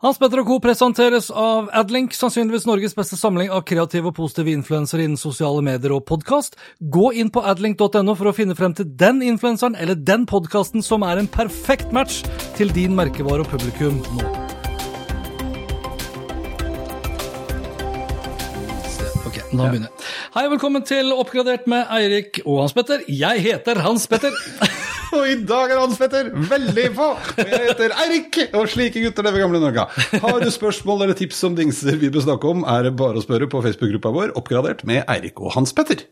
Hans Petter og Co. presenteres av Adlink, sannsynligvis Norges beste samling av kreative og positive influensere innen sosiale medier og podkast. Gå inn på adlink.no for å finne frem til den influenseren eller den podkasten som er en perfekt match til din merkevare og publikum nå. Ok, nå begynner jeg. Hei, velkommen til Oppgradert med Eirik og Hans Petter. Jeg heter Hans Petter. Og i dag er Hans Petter veldig på! Jeg heter Eirik, og slike gutter lever gamle Norge. Har du spørsmål eller tips om dingser vi bør snakke om, er det bare å spørre på Facebook-gruppa vår, oppgradert med Eirik og Hans Petter.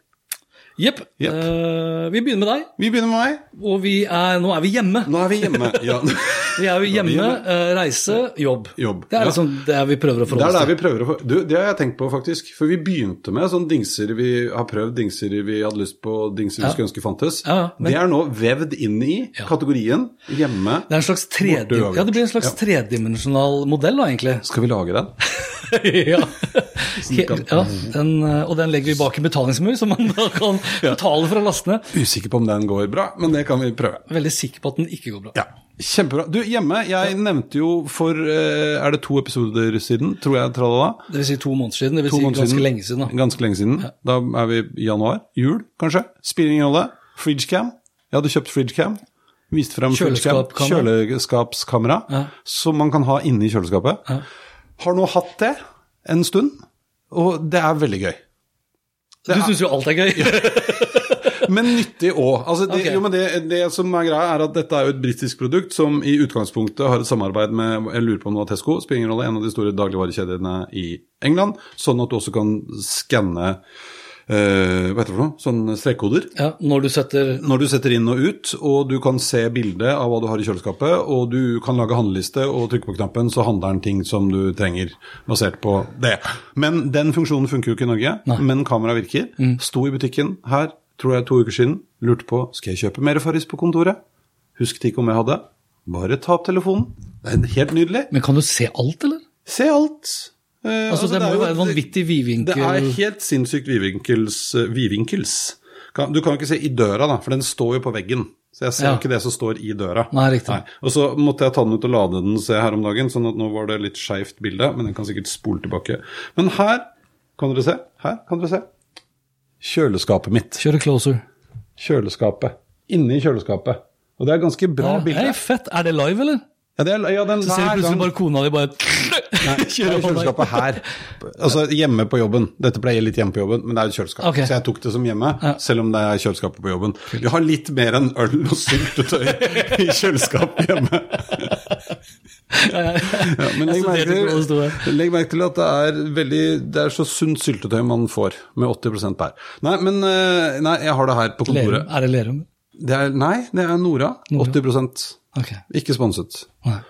Jepp. Yep. Uh, vi begynner med deg, Vi begynner med meg. og vi er, nå er vi hjemme. Nå er vi hjemme. Ja. Vi er jo hjemme, hjemme. Uh, reise, jobb. Jobb, Det er ja. liksom det vi prøver å forholde forholde til. oss er til. vi prøver å få Du, det har jeg tenkt på, faktisk. For vi begynte med sånne dingser vi har prøvd, dingser vi hadde lyst på, dingser vi Ja. skulle ønske fantes. Ja, men- Det er nå vevd inn i kategorien hjemme. Det er en slags tredje, ja, det blir en slags tredimensjonal modell, da, egentlig. Skal vi lage den? ja. ja den, eh, og den legger vi bak en betalingsmur, så man da kan betale for å laste ned. Usikker på om den går bra, men det kan vi prøve. Veldig sikker på at den ikke går bra. Ja, Kjempebra. Du, hjemme, jeg nevnte jo for eh, Er det to episoder siden, tror jeg, tralala? Det vil si to måneder siden. Det vil To si ganske siden. lenge siden. da. Ganske lenge siden. Da er vi i januar. Jul, kanskje? Spiller ingen rolle. Fridgecam. Jeg hadde kjøpt fridgecam. Viste frem. Kjøleskapskamera. Kjøleskapskamera. Ja. Som man kan ha inni kjøleskapet. Ja. Har nå hatt det en stund, og det er veldig gøy. Du syns jo alt er gøy. Men nyttig òg. Altså det, okay. jo, men det, det som er greia, er at dette er jo et britisk produkt som i utgangspunktet har et samarbeid med jeg lurer på om det Tesco, spiller ingen rolle, en av de store dagligvarekjedene i England, sånn at du også kan skanne eh, hva heter det for noe? Sånne strekkoder. ja, når du setter Når du setter inn og ut, og du kan se bildet av hva du har i kjøleskapet, og du kan lage handleliste og trykke på knappen, så handler den ting som du trenger, basert på det. Men den funksjonen funker jo ikke i Norge, men kamera virker. Sto i butikken her, tror jeg to uker siden, lurte på skal jeg kjøpe mer Farris på kontoret. Husket ikke om jeg hadde. Bare ta opp telefonen. Det er helt nydelig. Men kan du se alt, eller? Se alt. Eh, Altså, det må er jo være en vanvittig vidvinkel. Det er helt sinnssykt vidvinkels. eh, vidvinkels. Kan, du kan jo ikke se i døra, da, for den står jo på veggen. Så jeg ser Ja. ikke det som står i døra. Nei, riktig. Og så måtte jeg ta den ut og lade den se her om dagen, sånn at nå var det litt skeivt bilde, men den kan sikkert spole tilbake. Men her kan dere se. Her kan dere se. Kjøleskapet mitt. Kjøre closer. Kjøleskapet. Inni kjøleskapet. Og det er ganske bra Ja, bilde. Hei, fett. Er det live, eller? Ja, det ja, den, Så ser du plutselig gang- bare kona di bare Nei, er kjører hånda kjøleskapet her. Altså hjemme på jobben. Dette pleier litt hjemme på jobben, men det er jo kjøleskap. Okay. Så jeg tok det som hjemme, Ja. selv om det er kjøleskapet på jobben. Vi har litt mer enn øl og syltetøy i kjøleskapet hjemme. Ja, men legg merke, til, legg merke til at det er veldig Det er så sunt syltetøy man får, med 80% bær. Nei, men eh, Nei, jeg har det her på Lerum. Er det Lerum? Det er, nei, det er Nora. 80 Ok. Ikke sponset. Nei.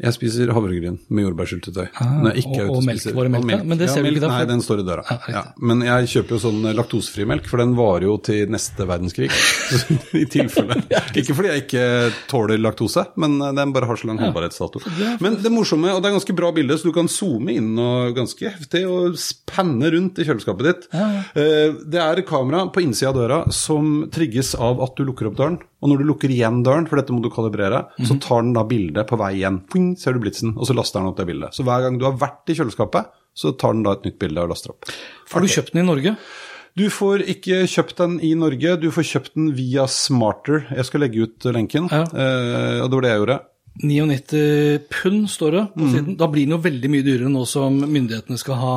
Jeg spiser havregryn med jordbærsyltetøy. Ah, Når jeg ikke er og- ute og melk, var det melk og da? Men det Ja, ser du ikke da, Nei, den står i døra. Ah. Ja, men jeg kjøper jo sånn laktosefri melk, for den varer jo til neste verdenskrig. I tilfelle. Ikke fordi jeg ikke tåler laktose, men den bare har så lang holdbarhetsdato. Men det morsomme, og det er ganske bra bilde, så du kan zoome inn og ganske heftig og spanne rundt i kjøleskapet ditt. Eh, Det er kamera på innsida av døra som trigges av at du lukker opp døren. Og når du lukker igjen døren, for dette må du kalibrere, så Mhm. tar den da bildet på vei igjen. Poing, ser du blitsen, og så laster den opp det bildet. Så hver gang du har vært i kjøleskapet, så tar den da et nytt bilde og laster opp. Har du kjøpt den i Norge? Du får ikke kjøpt den i Norge, du får kjøpt den via Smarter. Jeg skal legge ut lenken, Ja. eh, og det var det jeg gjorde. 99 pund står det på Mm. siden. Da blir den jo veldig mye dyrere nå som myndighetene skal ha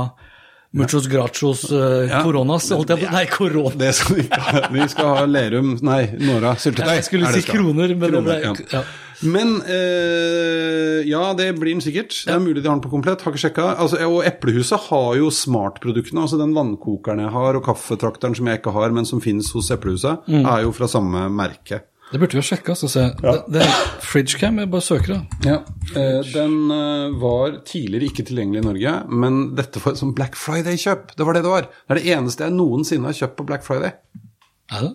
Muchos grachos uh, Ja. coronas, holdt jeg på Nei, korona. Det skal vi ikke ha. Vi skal ha Lerum Nei, Nora syltetøy. Jeg skulle si kroner, men kroner, det ble ja. ja. Men eh, ja, det blir den sikkert. Det er mulig de har den på komplett. Har ikke sjekka. Altså, og Eplehuset har jo smartproduktene. Altså den vannkokeren jeg har, og kaffetrakteren som jeg ikke har, men som finnes hos Eplehuset, Mm. er jo fra samme merke. Det burde vi ha sjekka. Altså, se. Det, det Fridgecam, jeg bare søker det. Ja, eh, Den eh, var tidligere ikke tilgjengelig i Norge, men dette var et sånn Black Friday-kjøp. Det var det det var. Det er det eneste jeg noensinne har kjøpt på Black Friday. Er det?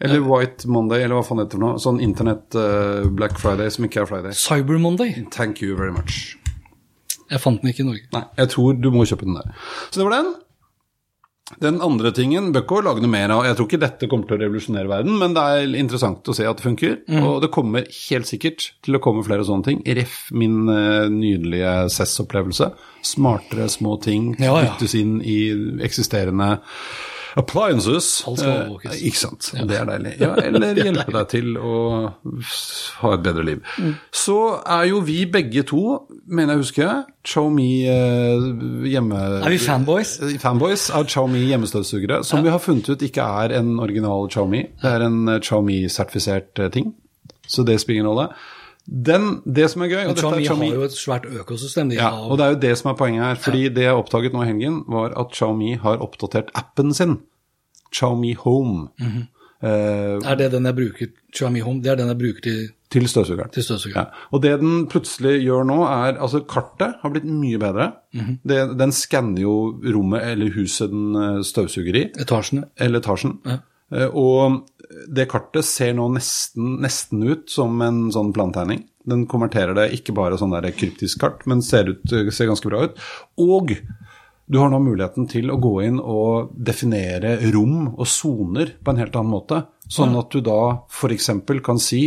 Eller White Monday, eller hva faen det heter for noe. Sånn internett eh, Black Friday som ikke er Friday. Cyber Monday. Thank you very much. Jeg fant den ikke i Norge. Nei, jeg tror du må kjøpe den der. Så det var den. Den andre tingen ikke lage noe mer av. Jeg tror ikke dette kommer til å revolusjonere verden, men det er interessant å se at det funker. Og det kommer helt sikkert til å komme flere sånne ting. Ref min uh, nydelige CES-opplevelse. Smartere små ting Ja, ja. byttes inn i eksisterende appliances. Alt skal Eh, overvåkes. ikke sant. Det er deilig. Ja, eller hjelpe deg til å ha et bedre liv. Så er jo vi begge to, mener jeg husker, Xiaomi eh, hjemme... Er vi fanboys? Fanboys av Xiaomi hjemmestøvsugere, som vi har funnet ut ikke er en original Xiaomi. Det er en eh, Xiaomi-sertifisert eh, ting, så det spiller ingen rolle. Den, det som er gøy og er har jo et svært økosystem. Ja, har- og det er jo det som er poenget her. fordi det jeg oppdaget nå i helgen, var at Xiaomi har oppdatert appen sin. Xiaomi Home. Mm -hmm. uh, Er det den jeg bruker Xiaomi Home? Det er den jeg bruker til, til støvsugeren. til støvsugeren. Ja. Og det den plutselig gjør nå, er Altså, kartet har blitt mye bedre. Mhm. det, den skanner jo rommet eller huset den eh, støvsuger i, Etasjene. eller etasjen. Ja. Uh, Og det kartet ser nå nesten, nesten ut som en sånn plantegning. Den konverterer det ikke bare sånn der kryptisk kart, men ser, ut, ser ganske bra ut. Og du har nå muligheten til å gå inn og definere rom og soner på en helt annen måte. Sånn at du da f.eks. kan si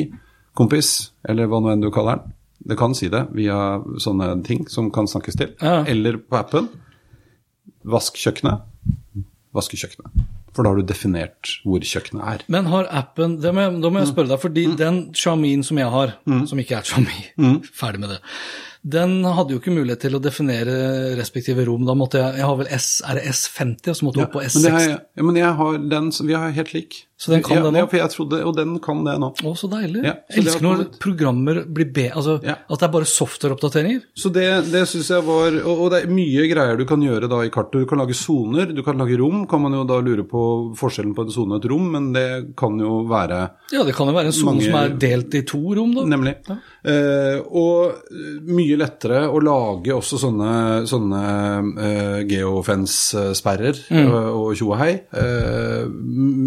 kompis, eller hva nå enn du kaller den. Det kan si det via sånne ting som kan snakkes til. Ja. Eller på appen. Vask kjøkkenet. Vaske kjøkkenet. For da har du definert hvor kjøkkenet er. Men har appen det må jeg, Da må jeg spørre deg, fordi den Xiaomien som jeg har, som ikke er Xiaomi, ferdig med det, den hadde jo ikke mulighet til å definere respektive rom. Da måtte jeg Jeg har vel S, er det S50, og så måtte jeg opp på S60. har ja, men jeg har den, vi har helt lik. Så den kan ja, det nå? Ja, for jeg trodde, og den kan det nå. Å, så deilig. Ja, så jeg elsker når programmer blir B, Altså Ja. at det er bare softwareoppdateringer. Så det, det syns jeg var og, og det er mye greier du kan gjøre da i kartet. Du kan lage soner, du kan lage rom. Kan man jo da lure på forskjellen på en sone og et rom, men det kan jo være Ja, det kan jo være en sone som er delt i to rom, da. Nemlig. Uh, og eh, mye lettere å lage også sånne, sånne uh, geofence-sperrer Mm. og, og tjo og hei. Eh,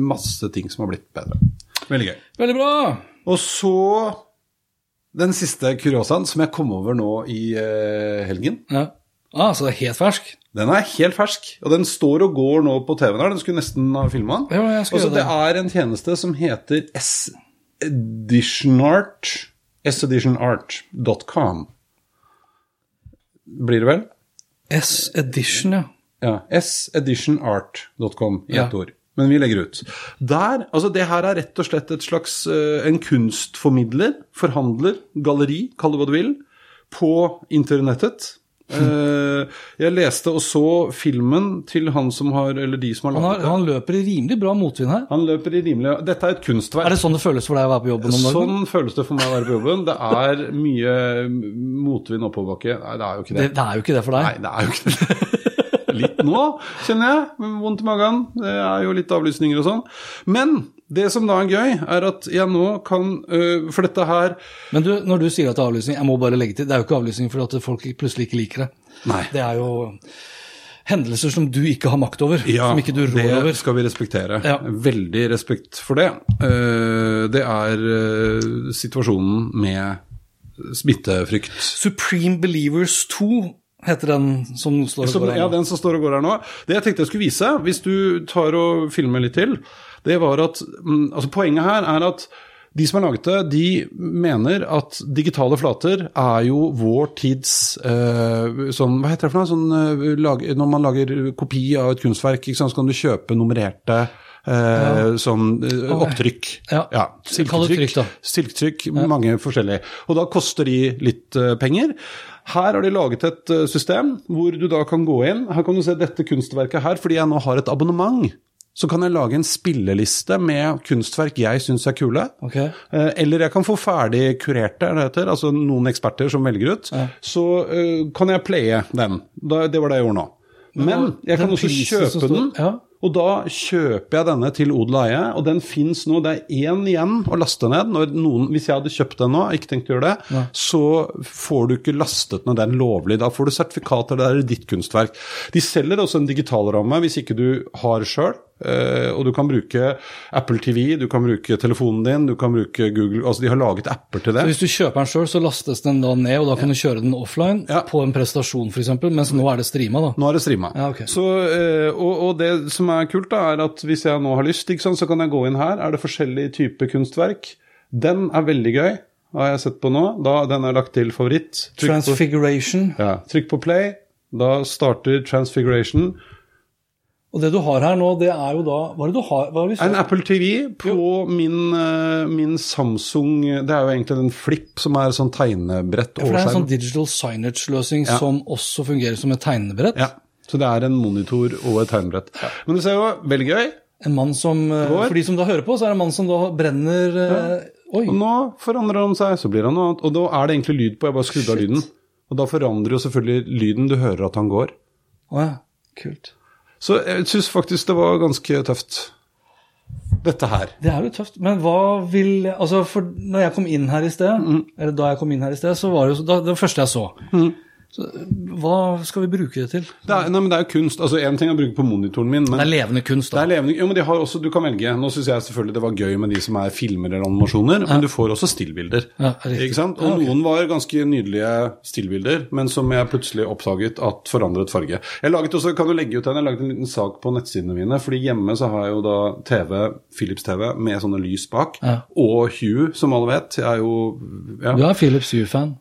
masse ting som har blitt bedre. Veldig gøy. Veldig bra! Og så den siste kuriosaen som jeg kom over nå i uh, helgen. Ja. Ah, så det er helt fersk? Den er helt fersk, og den står og går nå på TV-en her. Den skulle nesten ha filma den. Ja, jeg skal Altså, det er en tjeneste som heter S-Editionart. S-Editionart.com. Blir det vel? S-edition, ja. Ja. S-Editionart.com i Ja. ord. Men vi legger ut. Der, altså Det her er rett og slett et slags eh, en kunstformidler, forhandler, galleri, kall det hva du vil, på internettet. Eh, jeg leste og så filmen til han som har, eller de som har laget det. han løper i rimelig bra motvind her. Han løper i rimelig Dette er et kunstverk. Er det sånn det føles for deg å være på jobben om dagen? Sånn føles det for meg å være på jobben. Det er mye motvind oppoverbakke. Nei, det er jo ikke Det, det. det er jo ikke det for deg. Nei, det er jo ikke det. Litt nå, kjenner jeg. Vondt i magen. Det er jo litt avlysninger og sånn. Men det som da er gøy, er at jeg nå kan øh, For dette her Men du, når du sier at det er avlysning, jeg må bare legge til, det er jo ikke avlysning fordi at folk plutselig ikke liker det. Nei. Det er jo hendelser som du ikke har makt over, som ikke du rår det skal vi respektere. Ja. Veldig respekt for det. Uh, Det er uh, situasjonen med smittefrykt. Supreme Believers 2 heter den som står og går her ja, den som står og går her nå. Det jeg tenkte jeg skulle vise, hvis du tar og filmer litt til, det var at mm, altså Poenget her er at de som har laget det, de mener at digitale flater er jo vår tids eh, sånn, Hva heter det for noe? Sånn, eh, lag, når man lager kopi av et kunstverk, så kan du kjøpe nummererte Eh, Sånn eh, opptrykk. Ja. ja. Silketrykk, silketrykk ja. Mange forskjellige. Og da koster de litt eh, penger. Her har de laget et system hvor du da kan gå inn. Her kan du se dette kunstverket her, fordi jeg nå har et abonnement. Så kan jeg lage en spilleliste med kunstverk jeg syns er kule. Ok. Eh, Eller jeg kan få ferdig kurerte, er det heter, altså noen eksperter som velger ut. Så eh, kan jeg playe den. Det var det jeg gjorde nå. Men jeg kan den også kjøpe den. ja. Og da kjøper jeg denne til odel og eie, og den fins nå. Det er én igjen å laste ned. Noen, hvis jeg hadde kjøpt den nå, ikke tenkt å gjøre det, så får du ikke lastet ned den lovlig. Da får du sertifikater, det er ditt kunstverk. De selger også en digitalramme hvis ikke du har sjøl. Og du kan bruke Apple TV, du kan bruke telefonen din, du kan bruke Google Altså, de har laget apper til det. Så hvis du kjøper den sjøl, så lastes den da ned, og da kan du kjøre den offline Ja. på en prestasjon f.eks., mens nå er det streama, da. Nå er det streama. Ja, ok. så, eh, og, og det som er kult, da, er at hvis jeg nå har lyst, sant, så kan jeg gå inn her. Er det forskjellige typer kunstverk? Den er veldig gøy, har jeg sett på nå. Da, den er lagt til favoritt. Trykk på, Transfiguration. ja, trykk på play. Da starter transfiguration. Og det du har her nå, det er jo da Hva er det du har? Det En? Apple TV på min, eh, min Samsung Det er jo egentlig en flip som er sånn tegnebrett For det er en sånn digital signage-løsning Ja. som også fungerer som et tegnebrett. Ja, så det er en monitor og et tegnebrett. Men du ser jo, veldig gøy. En mann som eh, Går. For de som da hører på, så er det en mann som da brenner ja. Oi. Og nå forandrer han seg, så blir han noe annet. Og da er det egentlig lyd på, jeg bare skrudde av lyden. Og da forandrer jo selvfølgelig lyden, du hører at han går. Å ja. Kult. Så jeg syns faktisk det var ganske tøft. Dette her. Det er jo tøft, men hva vil Altså, for når jeg kom inn her i sted, Mm. eller da jeg kom inn her i sted, så var det jo da, det første jeg så. Så. Hva skal vi bruke det til? Det er, nei, men det er jo kunst. Altså, Én ting er å bruke på monitoren min, men Det er levende kunst, da. Det er levende, jo, men de har også, Du kan velge. Nå syns jeg selvfølgelig det var gøy med de som er filmer eller animasjoner, men du får også stillbilder. Ja, ikke sant? Og Ja, okay. noen var ganske nydelige stillbilder, men som jeg plutselig oppdaget at forandret farge. Jeg laget også, kan du legge ut den, jeg laget en liten sak på nettsidene mine, fordi hjemme så har jeg jo da TV, Philips TV, med sånne lys bak, Ja. og Hue, som alle vet. Jeg er jo ja, Du er Philips Hue-fan.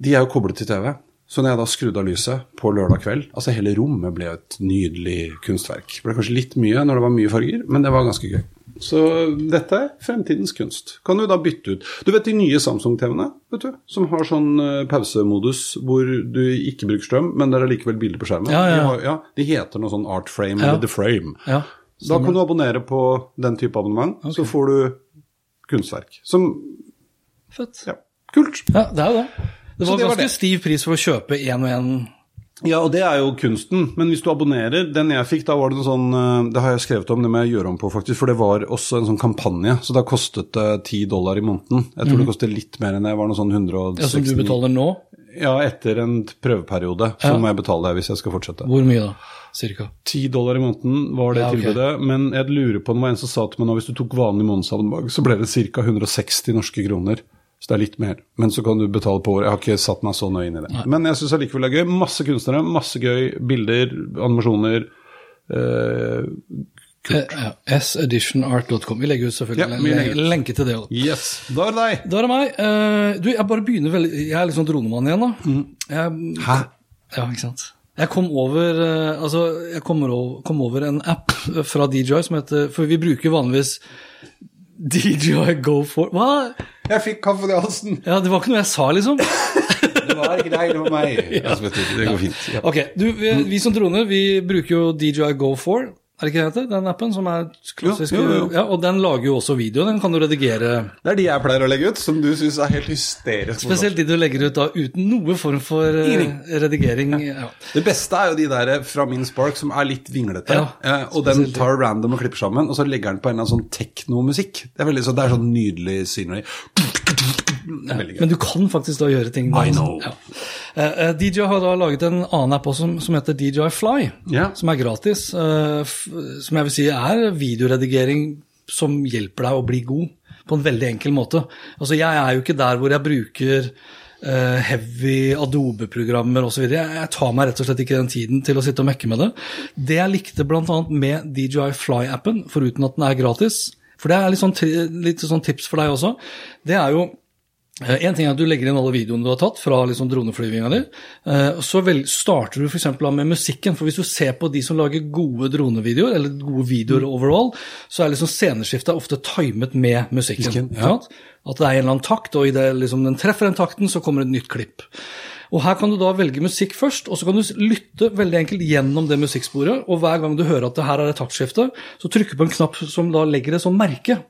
De er jo koblet til TV. Så når jeg da skrudde av lyset på lørdag kveld Altså hele rommet ble et nydelig kunstverk. Det ble kanskje litt mye når det var mye farger, men det var ganske gøy. Så dette er fremtidens kunst. Kan du da bytte ut Du vet de nye Samsung-TV-ene, vet du, som har sånn eh, pausemodus hvor du ikke bruker strøm, men det er allikevel bilder på skjermen. Ja, ja. De, har, ja, de heter noe sånn Art Frame Ja. eller The Frame. Ja. Da kan du abonnere på den type abonnement, så får du kunstverk. Som Fett. Ja, kult. Ja, det er jo det. Det var det var ganske det. stiv pris for å kjøpe én og én. Ja, og det er jo kunsten. Men hvis du abonnerer Den jeg fikk, da var det en sånn eh, Det har jeg skrevet om, det må jeg gjøre om på, faktisk. For det var også en sånn kampanje. Så da kostet det 10 dollar i måneden. Jeg tror det kostet litt mer enn det. var noe sånn 169 Ja, som du betaler nå. Ja, etter en prøveperiode. Så må jeg betale det hvis jeg skal fortsette. Hvor mye da? Cirka. 10 dollar i måneden var det Ja, okay. tilbudet. Men jeg lurer på, det var en som sa til meg nå, hvis du tok vanlig månedsabonnement, så ble det ca. 160 norske kroner. Så det er litt mer. Men så kan du betale på året. Jeg har ikke satt meg så nøye inn i det. Men jeg syns allikevel det er gøy. Masse kunstnere, masse gøy. Bilder, animasjoner. Eh, kult. ja, Seditionart.com. Vi legger ut selvfølgelig Ja, en lenke til det òg. yes, da er det deg. Da er det meg. Uh, du, jeg bare begynner veldig Jeg er litt sånn dronemann igjen, da. Jeg, Hæ? Ja, ikke sant. Jeg kom over uh, Altså, jeg over, kom over en app fra DJI som heter For vi bruker vanligvis DJI Go for Hva? Jeg fikk kaffe i halsen. Ja, det var ikke noe jeg sa, liksom. Det var ikke deg, det var meg. Altså, du, det går fint. Ja. Ok, du, vi, vi som droner, vi bruker jo DJI Go 4. Er det ikke det heter? Den appen som er klassisk? Jo, jo, jo. Ja, og den lager jo også video. Den kan du redigere. Det er de jeg pleier å legge ut, som du syns er helt hysterisk. Spesielt de du legger ut da uten noe form for eh, redigering. Ja. Det beste er jo de der fra min Spark som er litt vinglete. Ja, eh, og den tar random og klipper sammen, og så legger den på en eller annen sånn teknomusikk. Det er veldig så, det er sånn nydelig scenery. Men du kan faktisk da gjøre ting. I know. Ja. Eh, eh, DJI har da laget en annen app også som, som heter DJI Fly, yeah. som er gratis. eh, som jeg vil si er videoredigering som hjelper deg å bli god på en veldig enkel måte. Altså Jeg er jo ikke der hvor jeg bruker heavy Adobe-programmer osv. Jeg, jeg tar meg rett og slett ikke den tiden til å sitte og mekke med det. Det jeg likte bl.a. med DJI Fly-appen, foruten at den er gratis, for det er litt sånn, litt sånn tips for deg også, det er jo En ting er at du legger inn alle videoene du har tatt fra liksom droneflyvinga di. eh, Så vel, starter du f.eks. med musikken. For hvis du ser på de som lager gode dronevideoer, eller gode videoer overall, så er liksom sceneskiftet ofte timet med musikken. Musikken, ja. At det er en eller annen takt, og idet liksom den treffer den takten, så kommer et nytt klipp. Og Her kan du da velge musikk først, og så kan du lytte veldig enkelt gjennom det musikksporet. Og hver gang du hører at det her er et taktskifte, så trykker du på en knapp som da legger et som merke.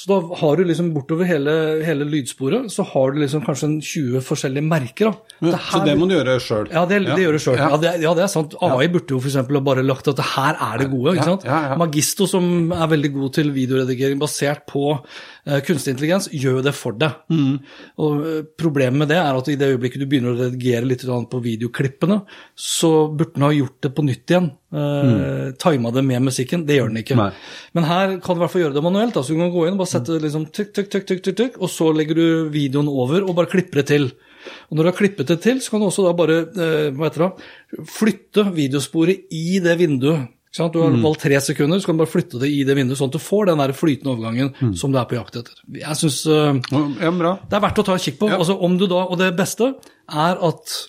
Så da har du liksom bortover hele, hele lydsporet, så har du liksom kanskje 20 forskjellige merker. Men, Det så det må du gjøre sjøl? ja, det, det gjør du sjøl. Ja. Ja. det, ja, det er sant. AI burde jo f.eks. bare lagt at det her er det gode. ikke sant? ja, ja. Magisto, som er veldig god til videoredigering basert på kunstig intelligens, gjør jo det for deg. Mm. Og eh, Problemet med det er at i det øyeblikket du begynner å redigere litt på videoklippene, så burde den ha gjort det på nytt igjen. Mm. Tima det med musikken. Det gjør den ikke. Nei. Men her kan du i hvert fall gjøre det manuelt. Altså, du kan gå inn og bare sette liksom tykk, tykk, tykk, tykk, tykk, og så legger du videoen over og bare klipper det til. Og når du har klippet det til, så kan du også da bare eh, hva heter det, flytte videosporet i det vinduet. Du har Mm. valgt tre sekunder, så kan du bare flytte det i det vinduet, sånn at du får den der flytende overgangen Mm. som du er på jakt etter. Jeg synes uh, Ja, bra. det er verdt å ta en kikk på. Ja. Altså, om du da, og det beste er at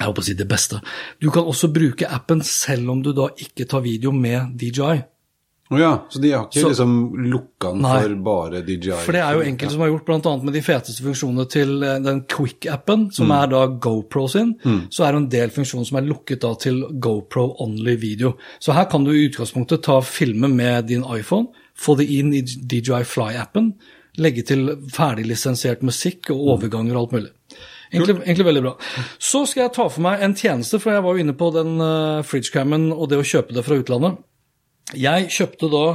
Jeg håper å si det beste. Du kan også bruke appen selv om du da ikke tar video med DJI. Å ja, så de har ikke Så- liksom lukka den for bare DJI? For det er jo enkelte som har gjort, bl.a. med de feteste funksjonene til eh, den Quick-appen, som er da GoPro sin, så er det en del funksjoner som er lukket da til GoPro Only Video. Så her kan du i utgangspunktet ta filme med din iPhone, få det inn i DJI Fly-appen, legge til ferdiglisensiert musikk og overganger og alt mulig. Egentlig, egentlig veldig bra. Så skal jeg ta for meg en tjeneste, for jeg var jo inne på den uh, fridgecammen og det å kjøpe det fra utlandet. Jeg kjøpte da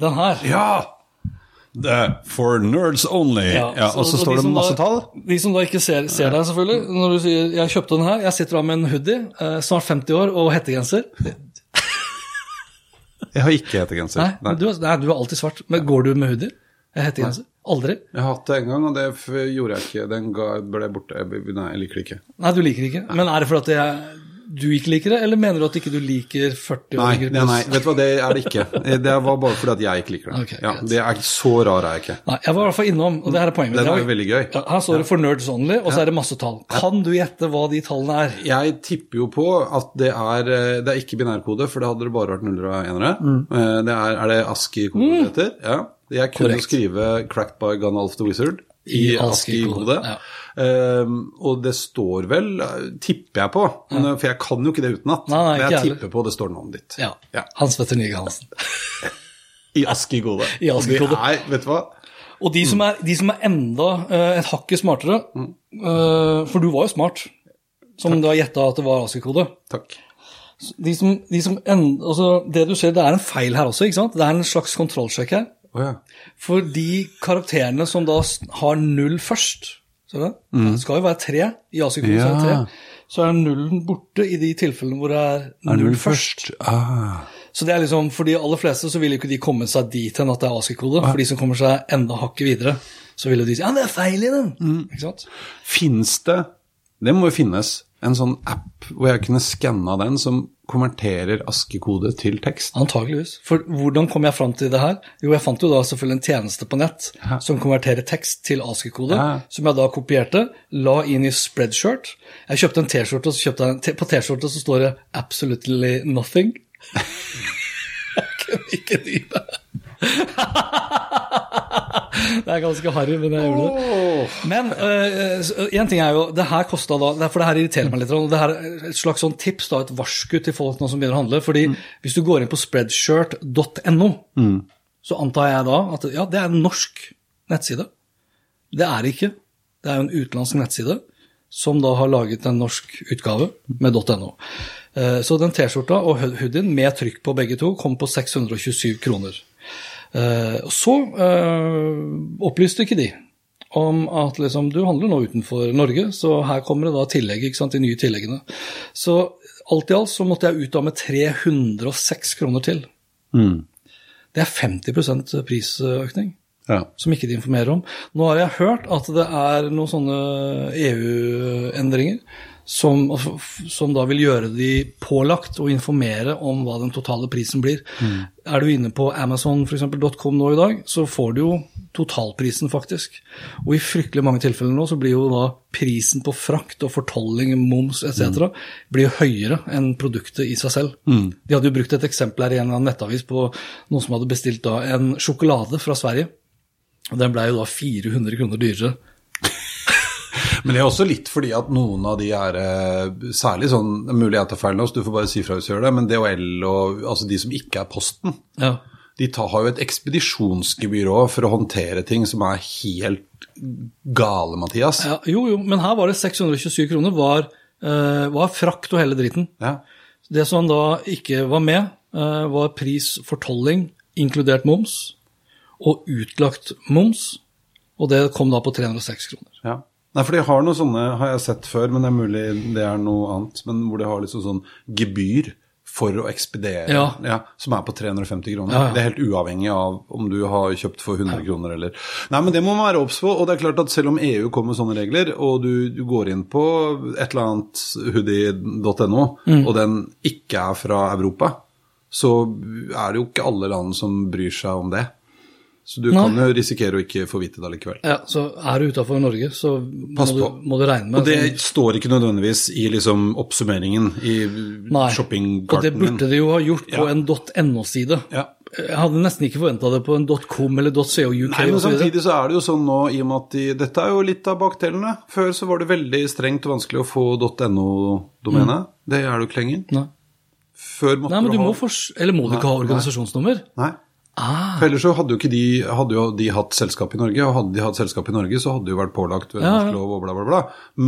den her. Ja! Er for nerds only. Ja, og så står det de masse da, tall. De som da ikke ser, ser deg, selvfølgelig. Når du sier 'jeg kjøpte den her', jeg sitter da med en hoodie, eh, snart 50 år, og hettegenser. Jeg har ikke hettegenser. Nei, Nei. Du, nei, du er alltid svart. Men går du med hoodie? Hettegenser? Aldri? Jeg har hatt det en gang, og det gjorde jeg ikke. Den ga, ble borte. Nei, jeg liker det ikke. Nei, du liker det ikke. Men er det fordi at jeg, du ikke liker det, eller mener du at ikke du liker 40 Nei, nei, nei, vet du hva, det er det ikke. Det var bare fordi at jeg ikke liker det. Okay, ja, det er Så rar er jeg ikke. Nei, jeg var i hvert fall innom, og det her er poenget. Den var er jo veldig gøy. Ja, her står det 'for nerds only', og så er det masse tall. Kan du gjette hva de tallene er? Jeg tipper jo på at det er eh, Det er ikke binærkode, for det hadde det bare vært nuller og enere. Mm. Eh, Det er, er det ASCII-kode det heter? Ja. Jeg kunne Korrekt. skrive 'Cracked by Gunalf the Wizard' I i ASCII-kode. ja. Um, og det står vel, tipper jeg på, men, for jeg kan jo ikke det utenat, men jeg jeg heller. tipper på det står navnet ditt. Ja. Ja. Hans Petter Nyge Hansen. I ASCII-kode. I er, vet du hva? Og de som er, de som er enda eh, et hakket smartere, eh, for du var jo smart, som du har gjetta at det var ASCII-kode. Takk. De som, de som enda, altså det du ser, det er en feil her også, ikke sant? Det er en slags kontrollsjekk her. Oh, ja. For de karakterene som da har null først, ser du det? Det skal jo være tre i er det Mm. Ja. tre. Så er nullen borte i de tilfellene hvor det er null, først. Ah. Så det er liksom, For de aller fleste så vil jo ikke de komme seg dit hen at det er ASCII-kode. For de som kommer seg enda hakket videre, så vil jo de si ja, det er feil i den. Mm. Ikke sant? Fins det, det må jo finnes, en sånn app hvor jeg kunne skanna den som konverterer ASCII-kode til tekst? Antageligvis. For hvordan kom jeg fram til det her? Jo, jeg fant jo da selvfølgelig en tjeneste på nett som konverterer tekst til ASCII-kode, Ja. som jeg da kopierte, la inn i spreadshirt. Jeg kjøpte en T-skjorte, og så kjøpte jeg en på T-skjorta så står det 'absolutely nothing'. jeg kunne ikke dy meg. Det er ganske harry, men jeg gjorde det. Men én ting er jo Det her kosta da det For det her irriterer meg litt. Og det her er et slags sånn tips, da, et varsku til folk nå som begynner å handle. fordi hvis du går inn på spreadshirt.no, så antar jeg da at ja, det er en norsk nettside. Det er det ikke. Det er jo en utenlandsk nettside som da har laget en norsk utgave med .no. Eh, Så den T-skjorta og hoodien med trykk på begge to kom på 627 kroner. Eh, Så eh, opplyste ikke de om at liksom, du handler nå utenfor Norge, så her kommer det da tillegg, ikke sant, de nye tilleggene. Så alt i alt så måtte jeg ut da med 306 kroner til. Mm. Det er 50 prisøkning Ja. som ikke de informerer om. Nå har jeg hørt at det er noen sånne EU-endringer som, som, da vil gjøre de pålagt å informere om hva den totale prisen blir. Mm. Er du inne på Amazon amazon.com nå i dag, så får du jo totalprisen, faktisk. Og i fryktelig mange tilfeller nå så blir jo da prisen på frakt og fortolling, moms etc. Mm. blir høyere enn produktet i seg selv. Mm. De hadde jo brukt et eksempel her i en nettavis på noen som hadde bestilt da en sjokolade fra Sverige. Og den blei jo da 400 kroner dyrere men det er også litt fordi at noen av de er eh, Særlig sånn Mulig jeg tar feil nå, så du får bare si fra hvis du gjør det, men DHL og altså de som ikke er Posten, ja. de tar, har jo et ekspedisjonsgebyr òg for å håndtere ting som er helt gale, Mathias. Ja, jo, jo, men her var det 627 kroner, var, uh, var frakt og hele driten. Ja. Det som da ikke var med, uh, var pris for tolling, inkludert moms, og utlagt moms. Og det kom da på 306 kroner. Ja. Nei, for de har noen sånne, har jeg sett før, men det er mulig det er noe annet. Men hvor de har liksom sånn gebyr for å ekspedere, ja. Ja, som er på 350 kroner. Ja, det er helt uavhengig av om du har kjøpt for 100 kroner eller Nei, men det må man være obs på. Og det er klart at selv om EU kommer med sånne regler, og du, du går inn på et eller annet hoodie.no, mm. og den ikke er fra Europa, så er det jo ikke alle land som bryr seg om det. Så du Nei. kan jo risikere å ikke få vite det allikevel. Ja, så er du utafor Norge, så må du, må du, regne med Og det står ikke nødvendigvis i liksom oppsummeringen i shoppingkarten Og det burde de jo ha gjort på ja. en .no-side. Ja. Jeg hadde nesten ikke forventa det på en .com eller .co.uk. Nei, men samtidig så er det jo sånn nå, i og med at de, Dette er jo litt av bakdelene. Før så var det veldig strengt og vanskelig å få .no-domenet. Mm. Det er det jo ikke lenger. Nei. Før måtte Nei, men du, du ha... må. Eller må du ikke ha organisasjonsnummer? Nei. Ah. For ellers så hadde jo ikke de, hadde jo de hatt selskap i Norge, og hadde de hatt selskap i Norge, så hadde de jo vært pålagt ved norsk lov og bla, bla, bla.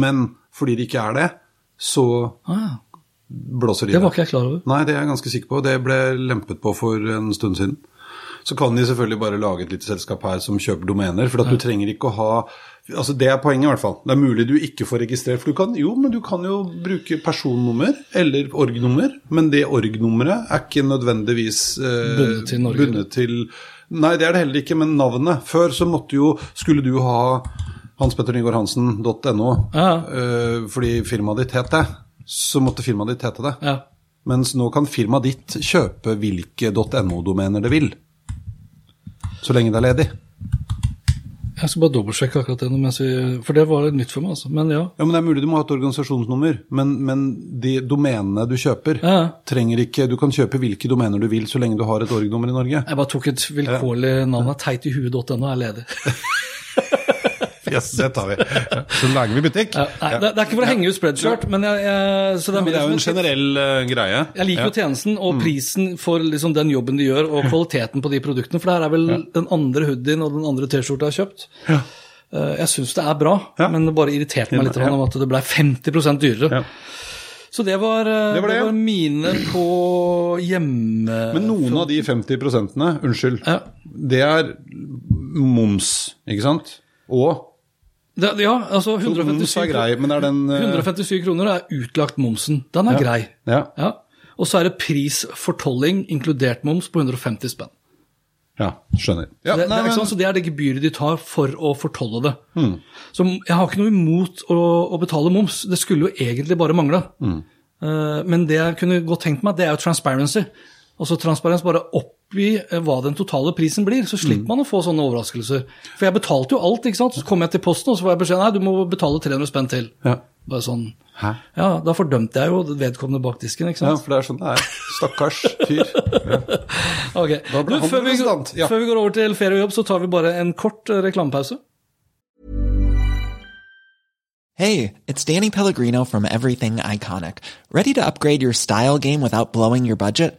Men fordi de ikke er det, så ah. blåser de det. Det var ikke jeg klar over. Nei, det er jeg ganske sikker på. Det ble lempet på for en stund siden. Så kan de selvfølgelig bare lage et lite selskap her som kjøper domener, for at du trenger ikke å ha Altså Det er poenget, i hvert fall. Det er mulig du ikke får registrert. For du kan jo, men du kan jo bruke personnummer eller org-nummer. Men det org-nummeret er ikke nødvendigvis eh, bundet, til Norge, bundet til Nei, det er det heller ikke, men navnet. Før så måtte jo Skulle du ha hanspetternygaardhansen.no ja. eh, fordi firmaet ditt het det, så måtte firmaet ditt hete det. Ja. Mens nå kan firmaet ditt kjøpe hvilke .no-domener det vil. Så lenge det er ledig. Jeg skal bare dobbeltsjekke akkurat det, for det var nytt for meg. altså. Men ja. ja, men Det er mulig du må ha et organisasjonsnummer, men, men de domenene du kjøper, ja. trenger ikke Du kan kjøpe hvilke domener du vil så lenge du har et org-nummer i Norge. Jeg bare tok et vilkårlig navn av teit i huet.no er ledig. Yes, det tar vi. Så lager vi butikk. Ja, nei, det, det, er ikke for å henge ut spreadshirt, men, jeg, jeg, det, er, det er jo en generell uh, greie. Jeg liker jo tjenesten og mm. prisen for liksom, den jobben de gjør, og kvaliteten på de produktene. For det her er vel den andre hoodien og den andre T-skjorta jeg har kjøpt. Ja. Uh, jeg syns det er bra, men det bare irriterte meg litt om at det ble 50% dyrere. Så det var, eh, det var, det. det var, mine på hjemme... Men noen av de 50 unnskyld, ja. det er moms, ikke sant? Og det, ja, altså 157, er grei, men er den, uh... 157 kroner er utlagt momsen. Den er ja. grei. Ja. ja. Og så er det pris for tolling, inkludert moms, på 150 spenn. Ja, skjønner. Ja, det, nei, det, er så det er det gebyret de tar for å fortolle det. Mm. Så jeg har ikke noe imot å, å, betale moms, det skulle jo egentlig bare mangle. Mm. Uh, men det jeg kunne godt tenkt meg, det er jo transparency. Altså transparens, bare oppgi eh, hva den totale prisen blir, så slipper mm. man å få sånne overraskelser. For jeg betalte jo alt, ikke sant. Så kom jeg til posten, og så får jeg beskjed nei, du må betale 300 spenn til. Ja. Bare sånn. Hæ? Ja, Da fordømte jeg jo vedkommende bak disken, ikke sant. Ja, for det er sånn det er. Stakkars fyr. Ja. ok. Du, før, vi, ja. før vi går over til ferie og jobb, så tar vi bare en kort eh, reklamepause. Hey, it's Danny Pellegrino from Everything Iconic. Ready to upgrade your style game without blowing your budget?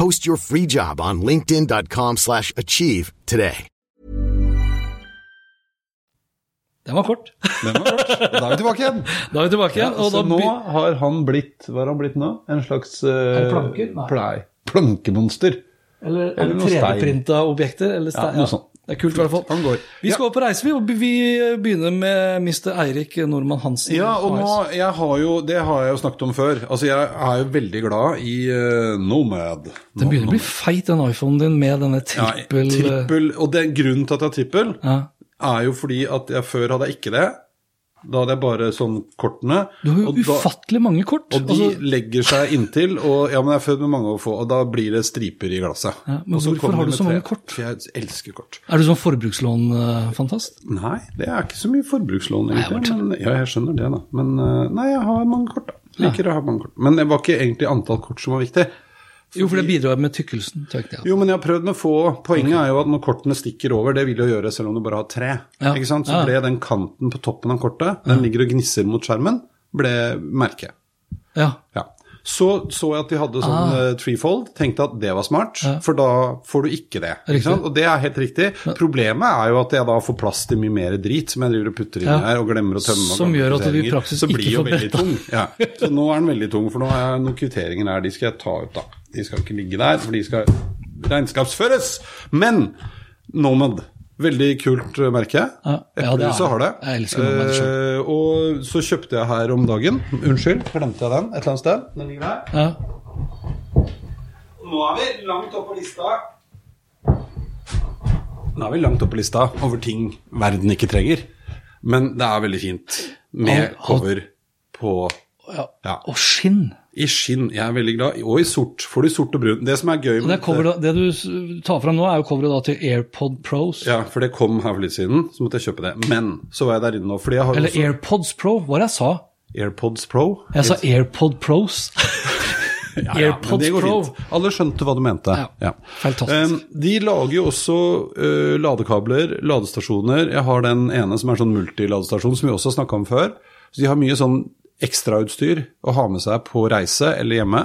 Post your free job on linkedin.com slash achieve today. Den var kort. Den var kort. Da er vi tilbake igjen. Da er vi tilbake igjen. Ja, og så da nå har han blitt Hva har han blitt nå? En slags uh, Er. Plankemonster. Eller, eller noe 3D-printa objekter. Eller Ja, noe sånt. Det er kult, i hvert fall. Han går. Vi skal Ja. på reise, vi. og Vi begynner med Mr. Eirik Nordmann Hansen. Ja, og nå, jeg har jo, det har jeg jo snakket om før. Altså, Jeg er jo veldig glad i uh, Nomad. Den begynner å bli feit, den iPhonen din, med denne trippel... Ja, trippel... Og det, grunnen til at jeg har trippel, Ja. er jo fordi at jeg før hadde jeg ikke det. Da hadde jeg bare sånn kortene. Du har jo ufattelig da- mange kort. Og de Altså, legger seg inntil, og ja, men jeg er født med mange å få, og da blir det striper i glasset. Ja, men hvorfor har du så mange kort? For jeg elsker kort. er du sånn forbrukslån-fantast? Nei, det er ikke så mye forbrukslån, Nei, jeg. Men, ja, jeg skjønner det, da. Men eh, nei, jeg har mange kort, da. Liker å ha mange kort. Men det var ikke egentlig antall kort som var viktig. Jo, for det bidrar med tykkelsen. tenkte jeg. Jo, men jeg har prøvd med få. Poenget er jo at når kortene stikker over, det vil jo gjøre selv om du bare har tre. Ja. Ikke sant? Så Ja. ble den kanten på toppen av kortet, den ligger og gnisser mot skjermen, ble merket. Ja. Ja. Så så jeg at de hadde sånn Ah. eh, threefold, tenkte at det var smart, for da får du ikke det. Ikke sant? Og det er helt riktig. Problemet er jo at jeg da får plass til mye mer drit som jeg driver og putter inn Ja. her og glemmer å tømme. Som gjør at du i praksis Så ikke blir jo får veldig bretta. tung. Ja. Så nå er den veldig tung, for nå har jeg noen kvitteringer her, de skal jeg ta ut da. De skal ikke ligge der, for de skal regnskapsføres. Men Nomad, veldig kult eh, merke. Ja. Ja, det er har det. Jeg elsker Nomad selv. Eh, og så kjøpte jeg her om dagen. Unnskyld, glemte jeg den et eller annet sted? Den ligger der. ja. Nå er vi langt oppe på lista. Nå er vi langt oppe på lista over ting verden ikke trenger. Men det er veldig fint med cover på. Ja. Og skinn. I skinn. Jeg er veldig glad. Og i sort. Får du sort og brun. Det som er gøy med det, er cover, det du tar fram nå, er jo coveret da til AirPod Pros. Ja, for det kom her for litt siden, så måtte jeg kjøpe det. Men så var jeg der inne nå, fordi jeg har Eller også AirPods Pro. Hva var det jeg sa? AirPods Pro. Jeg sa AirPod Pros. Ja, ja, AirPods det går Pro. fint. Alle skjønte hva du mente. Ja, fantastisk. Um, de lager jo også uh, ladekabler, ladestasjoner. Jeg har den ene som er sånn multiladestasjon, som vi også har snakka om før. Så de har mye sånn ekstrautstyr å ha med seg på reise eller hjemme.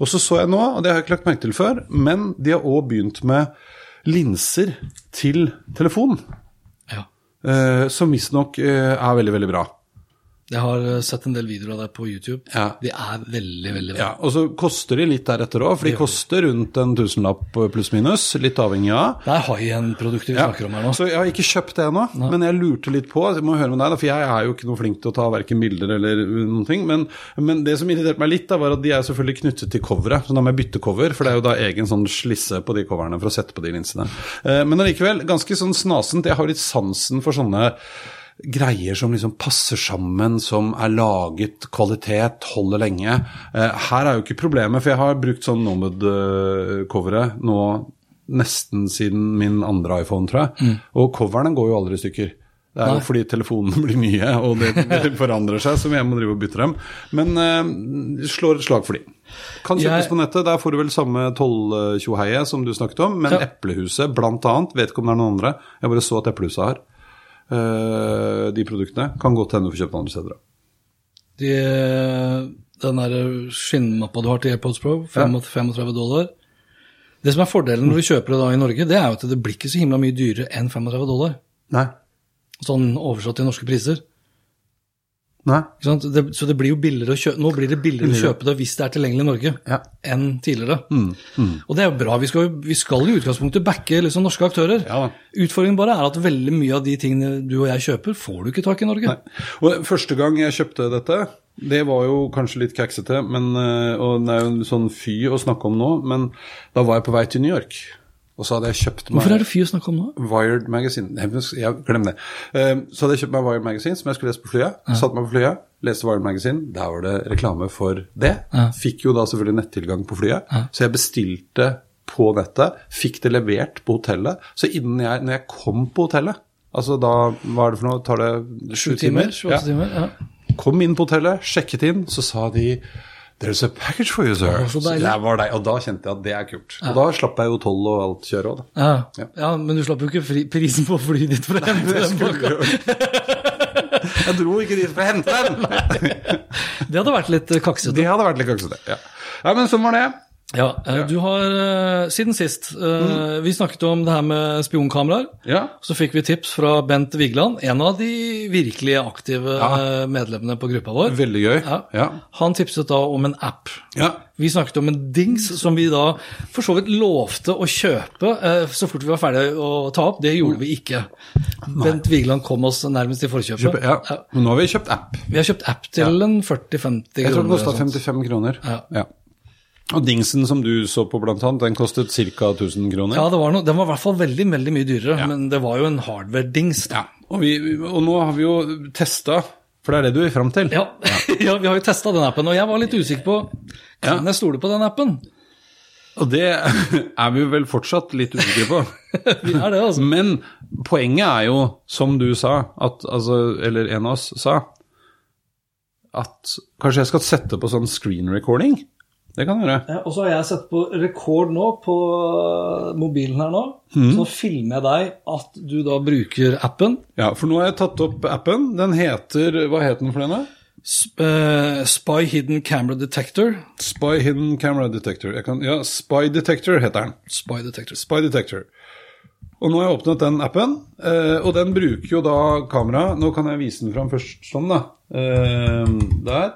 Og så så jeg nå, og det har jeg ikke lagt merke til før, men de har òg begynt med linser til telefon. Ja. Uh, som visstnok uh, er veldig, veldig bra. Jeg har eh, sett en del videoer av deg på YouTube. Ja. De er veldig, veldig bra. Ja, Og så koster de litt deretter òg, for de koster rundt en tusenlapp pluss-minus. Litt avhengig av. Det er high-end-produkter vi Ja. snakker om her nå. Så jeg har ikke kjøpt det ennå, men jeg lurte litt på Jeg må høre med deg, for jeg er jo ikke noe flink til å ta verken bilder eller noen ting. Men, men det som irriterte meg litt, da, var at de er selvfølgelig knyttet til coveret. Så da må jeg bytte cover, for det er jo da egen sånn slisse på de coverne for å sette på de linsene. Eh, Men allikevel, ganske sånn snasent. Jeg har litt sansen for sånne greier som liksom passer sammen, som er laget kvalitet, holder lenge. Eh, Her er jo ikke problemet, for jeg har brukt sånn Nomad-coveret nå nesten siden min andre iPhone, tror jeg. Og coveren går jo aldri i stykker. Det er jo fordi telefonene blir nye, og det, det forandrer seg, så jeg må drive og bytte dem. Men uh, slår et slag for de. Kan kjøpes Jeg- på nettet. Der får du vel samme tolltjoheie som du snakket om, men Ja. Eplehuset blant annet, vet ikke om det er noen andre, jeg bare så at Eplehuset har de produktene. Kan godt hende du får kjøpt andre steder. De, den der skinnmappa du har til AirPods Pro, 35 dollar. Det som er fordelen når vi kjøper det da i Norge, det er jo at det blir ikke så himla mye dyrere enn 35 dollar. Nei. Sånn oversatt til norske priser. Det, så det blir jo billigere å kjøpe, nå blir det billigere å kjøpe det hvis det er tilgjengelig i Norge, Ja. enn tidligere. Og det er jo bra. Vi skal, vi skal i utgangspunktet backe liksom norske aktører. Ja. Utfordringen bare er at veldig mye av de tingene du og jeg kjøper, får du ikke tak i i Norge. Nei. Og Første gang jeg kjøpte dette, det var jo kanskje litt kaksete, men, eh, og det er jo en sånn fy å snakke om nå, men da var jeg på vei til New York. Og så hadde jeg kjøpt meg Hvorfor er det fy å snakke om nå? Wired Magazine. Nei, jeg Glem det. Eh, Så hadde jeg kjøpt meg Wired Magazine, som jeg skulle lese på flyet. Satt meg på flyet, leste Wired Magazine. Der var det reklame for det. Ja. Fikk jo da selvfølgelig nettilgang på flyet. Så jeg bestilte på nettet, fikk det levert på hotellet. Så innen jeg, når jeg kom på hotellet, altså da Hva er det for noe? Tar det Sju timer? 28 Ja. timer? Ja. Kom inn på hotellet, sjekket inn, så sa de There's a package for you, sir. så Så deilig. det var deg, og da kjente jeg at det er kult. Og da slapp jeg jo toll og alt kjøret òg, da. Ja. Ja. ja, men du slapp jo ikke fri prisen på flyet ditt for å hente den pakka. Jeg dro ikke dit for å hente den! Det hadde vært litt kaksete. Det hadde vært litt kaksete. Ja. ja, men sånn var det. Ja, eh, du har eh, siden sist mm. Vi snakket om det her med spionkameraer. Ja. Så fikk vi tips fra Bent Vigeland, en av de virkelig aktive Ja. medlemmene på gruppa vår. Veldig gøy. Ja. Ja. Han tipset da om en app. ja. Vi snakket om en dings som vi da for så vidt lovte å kjøpe så fort vi var ferdige å ta opp. Det gjorde vi ikke. Bent Vigeland kom oss nærmest i forkjøpet. Kjøpe, ja. Men nå har vi kjøpt app. Vi har kjøpt app til en 40-50 kroner. Jeg tror det kosta 55 kroner. Ja. Og dingsen som du så på, blant annet, den kostet ca. 1000 kroner. Ja, det var noe, den var i hvert fall veldig veldig mye dyrere, men det var jo en hardware-dings. Ja, og, og nå har vi jo testa, for det er det du vil fram til. Ja. ja, vi har jo testa den appen, og jeg var litt usikker på Kan jeg stole på den appen. Og det er vi vel fortsatt litt usikre på. Vi er det, altså. Men poenget er jo, som du sa, at, altså, eller en av oss sa, at kanskje jeg skal sette på sånn screen recording? Det kan du gjøre. Ja, og så har jeg sett på rekord nå på mobilen her nå. Så filmer jeg deg at du da bruker appen. Ja, for nå har jeg tatt opp appen. Den heter Hva het den for denne? Sp uh, Spy Hidden Camera Detector. Spy Hidden Camera Detector. Jeg kan, ja, Spy Detector heter den. Spy Detector. Spy Detector. Og nå har jeg åpnet den appen, uh, og den bruker jo da kamera. Nå kan jeg vise den fram først sånn, da. Uh, der.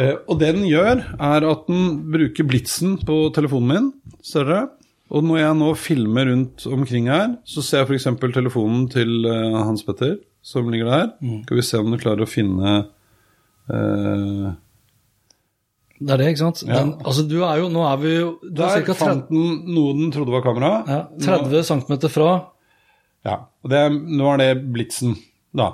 Eh, og det den gjør, er at den bruker blitsen på telefonen min. større. Og når jeg nå filmer rundt omkring her, så ser jeg f.eks. telefonen til eh, Hans Petter, som ligger der. Skal vi se om du klarer å finne uh... Det er det, ikke sant? Ja. Den, altså, du er jo Nå er vi jo Du er Der ca. 30, fant den noe den trodde var kamera. ja, 30 cm fra Ja, og det, nå er det blitsen, da.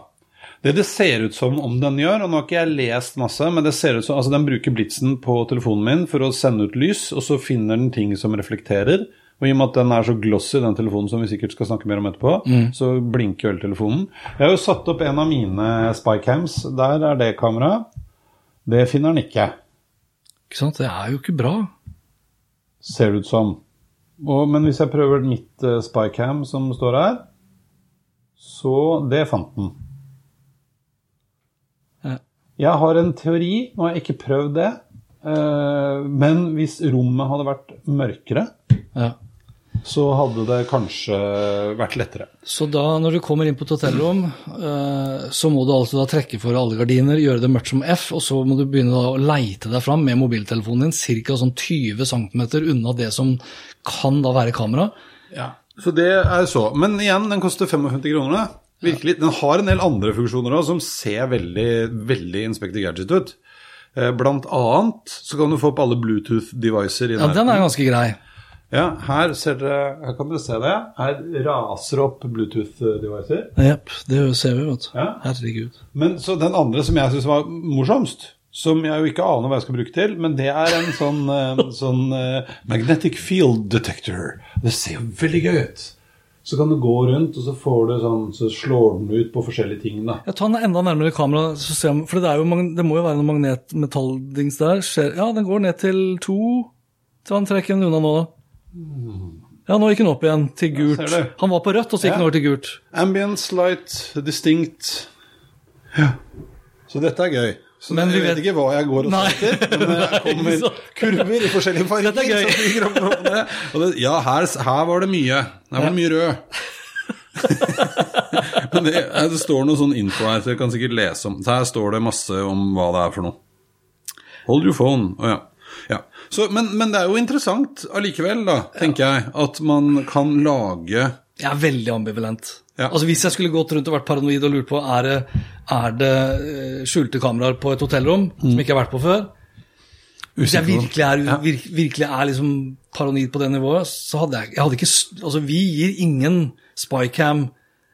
Det det ser ut som om den gjør, og nå har ikke jeg lest masse, men det ser ut som altså den bruker blitsen på telefonen min for å sende ut lys, og så finner den ting som reflekterer. Og i og med at den er så glossy, den telefonen som vi sikkert skal snakke mer om etterpå, så blinker jo hele telefonen. Jeg har jo satt opp en av mine spycams. Der er det kamera. Det finner den ikke, Ikke sant? Det er jo ikke bra. ser det ut som. Og, men hvis jeg prøver mitt uh, spycam som står her, så Det fant den. Jeg har en teori, nå har jeg ikke prøvd det, eh, men hvis rommet hadde vært mørkere, Ja. så hadde det kanskje vært lettere. Så da, når du kommer inn på et hotellrom, eh, så må du altså da trekke for alle gardiner, gjøre det mørkt som F, og så må du begynne å leite deg fram med mobiltelefonen din ca. sånn 20 cm unna det som kan da være kamera. Ja, Så det er så. Men igjen, den koster 55 kroner. Virkelig. Den har en del andre funksjoner òg som ser veldig, veldig Inspector Gadget ut. Eh, Blant annet så kan du få opp alle Bluetooth-devicer i Ja, den er ganske grei. Ja, her ser dere, her kan dere se det. Her raser opp Bluetooth-devicer. Jepp, det ser vi, vet. Ja. Herregud. Men så den andre som jeg syns var morsomst, som jeg jo ikke aner hva jeg skal bruke til, men det er en sånn, eh, sånn uh, magnetic field detector. Det ser jo veldig gøy ut. Så kan du gå rundt, og så får du sånn, så slår den ut på forskjellige ting, da. Jeg tar den enda nærmere kamera, så ser jeg, for det, er jo, det må jo være noen magnetmetalldings der. Skjer- Ja, den går ned til to. Så han trekker den unna nå, da. Ja, nå gikk den opp igjen til gult. Han var på rødt, og så gikk Ja. den over til gult. Ambient, light, distinct. Ja. Så dette er gøy. Så Men vi jeg vet vet- ikke hva jeg går og ser etter, men det kommer kurver i forskjellige farger. Dette er gøy. det. Det, ja, her, her var det mye. Her var det mye rød. Men det, eh, det står noe sånn info her, så jeg kan sikkert lese om her står det masse om hva det er for noe. Hold your phone. Å ja. ja. Så, men, men det er jo interessant allikevel, da, tenker jeg, at man kan lage Jeg er veldig ambivalent. Ja. Altså Hvis jeg skulle gått rundt og vært paranoid og lurt på er det, er det eh, skjulte kameraer på et hotellrom som jeg ikke har vært på før Hvis jeg virkelig er, vir, virkelig er liksom paranoid på det nivået, så hadde jeg, jeg hadde ikke Altså, vi gir ingen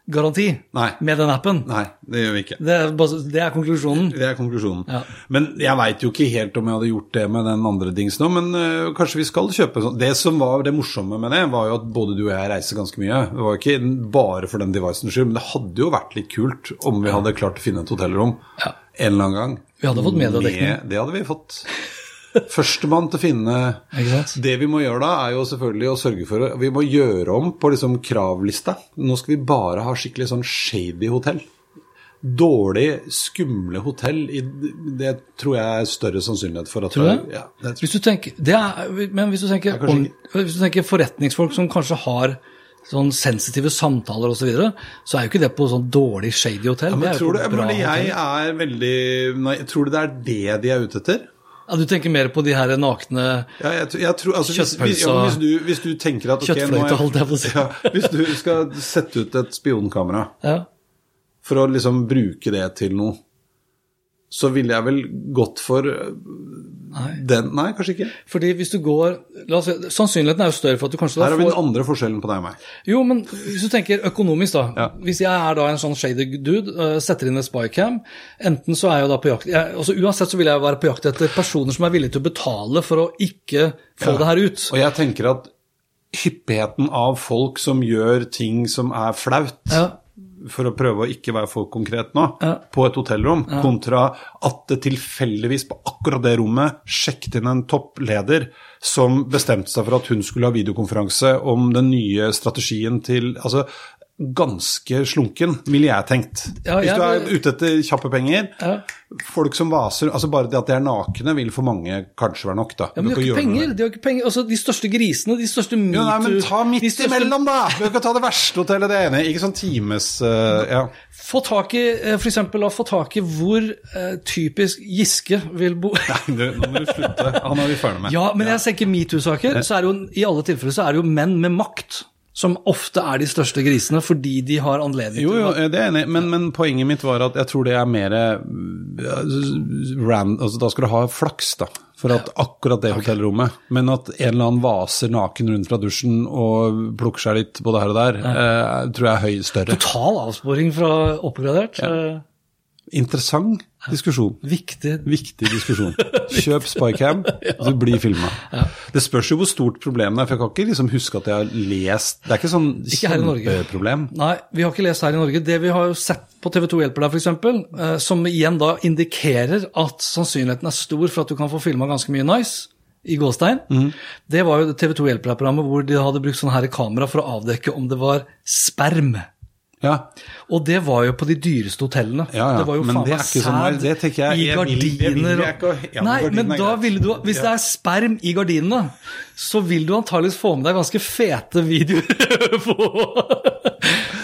spycam-garanti Nei. med den appen. Nei, det gjør vi ikke. Det er, det er konklusjonen. Det er konklusjonen. Ja. Men jeg veit jo ikke helt om jeg hadde gjort det med den andre dingsen òg, men øh, kanskje vi skal kjøpe sånn. Det som var det morsomme med det, var jo at både du og jeg reiser ganske mye. Det var jo ikke bare for den devicens skyld, men det hadde jo vært litt kult om vi hadde klart å finne et hotellrom Ja. en eller annen gang. Vi hadde fått mediedekning. Med- Det hadde vi fått. Førstemann til å finne Det vi må gjøre da, er jo selvfølgelig å sørge for Vi må gjøre om på liksom kravlista. Nå skal vi bare ha skikkelig sånn shady hotell. Dårlig, skumle hotell, det tror jeg er større sannsynlighet for at Tror du det? Ja, det tror Hvis du tenker, det er, men hvis du tenker, kanskje om- hvis du tenker forretningsfolk som kanskje har sånn sensitive samtaler osv., så, videre, så er jo ikke det på sånn dårlig shady hotell. ja, det er jo tror på du, bra men jeg er veldig nei, Tror du det er det de er ute etter? Ja, du tenker mer på de her nakne Ja, jeg, jeg tror, altså, hvis, hvis, ja, hvis, du, hvis du tenker at okay, Kjøttfløyte, holdt jeg på å si. Ja, Hvis du skal sette ut et spionkamera ja. for å liksom bruke det til noe, så ville jeg vel gått for Nei. den Nei, kanskje ikke. Fordi hvis du går la oss, Sannsynligheten er jo større for at du kanskje Her har vi den andre forskjellen på deg og meg. Jo, men hvis du tenker økonomisk, da. Ja. Hvis jeg er da en sånn shady dude, uh, setter inn et spycam, enten så er jeg jo da på jakt jeg, altså Uansett så vil jeg være på jakt etter personer som er villige til å betale for å ikke få det her ut. Og jeg tenker at hyppigheten av folk som gjør ting som er flaut, Ja. For å prøve å ikke være for konkret nå, Ja. på et hotellrom, kontra at det tilfeldigvis på akkurat det rommet sjekket inn en toppleder som bestemte seg for at hun skulle ha videokonferanse om den nye strategien til Altså, ganske slunken, ville jeg tenkt. Ja, Hvis du er ute etter kjappe penger, Ja. folk som vaser Altså bare det at de er nakne, vil for mange kanskje være nok, da. Ja, men de har ikke penger. De har ikke penger. Altså, de største grisene, de største metoo ja, nei, men ta midt største- imellom, da! Du kan ta det verste hotellet, det ene. Ikke sånn times uh, Ja. Få tak i, eh, for eksempel, få tak i hvor uh, typisk Giske vil bo. Nei, du, nå må du slutte. Han er vi ferdig med. Ja, men jeg tenker metoo-saker, så er det jo i alle tilfeller så er det jo menn med makt som ofte er de største grisene fordi de har anledning til det. jo, jo, det er enig men, men poenget mitt var at jeg tror det er mer rand, ran, altså Da skal du ha flaks, da, for at akkurat det hotellrommet. Men at en eller annen vaser naken rundt fra dusjen og plukker seg litt både her og der, eh, tror jeg er høy større. Total avsporing fra oppgradert. Ja. Interessant diskusjon. Viktig. Viktig diskusjon. Kjøp Spycam, du blir filma. Det spørs jo hvor stort problemet er, for jeg kan ikke liksom huske at jeg har lest Det er ikke sånn kjempeproblem. Nei, vi har ikke lest her i Norge. Det vi har jo sett på TV 2 Hjelper deg, f.eks., eh, som igjen da indikerer at sannsynligheten er stor for at du kan få filma ganske mye nice, i gåstein, det var jo TV 2 Hjelper deg-programmet hvor de hadde brukt sånn her kamera for å avdekke om det var sperm. Ja, Og det var jo på de dyreste hotellene. Ja, ja, Det var jo men faen det meg sæd sånn- det jeg- i gardiner Nei, men da ville du Hvis det er sperm i gardinene, så vil du antakeligvis få med deg ganske fete videoer på?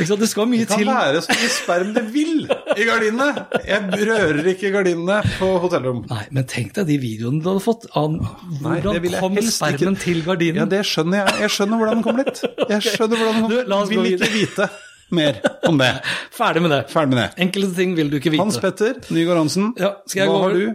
Det skal mye til. Det kan til. være så mye sperm det vil i gardinene. Jeg rører ikke gardinene på hotellrom. Nei, men tenk deg de videoene du hadde fått An, hvordan Nei, kom spermen ikke. til gardinen. Ja, det skjønner jeg. Jeg skjønner hvordan den kom dit. Jeg skjønner hvordan den kom. Du, la oss vil ikke vite mer om det. Ferdig med det. Ferdig med det. Enkelte ting vil du ikke vite. Hans Petter Nygaard Hansen, Ja, hva gå har du?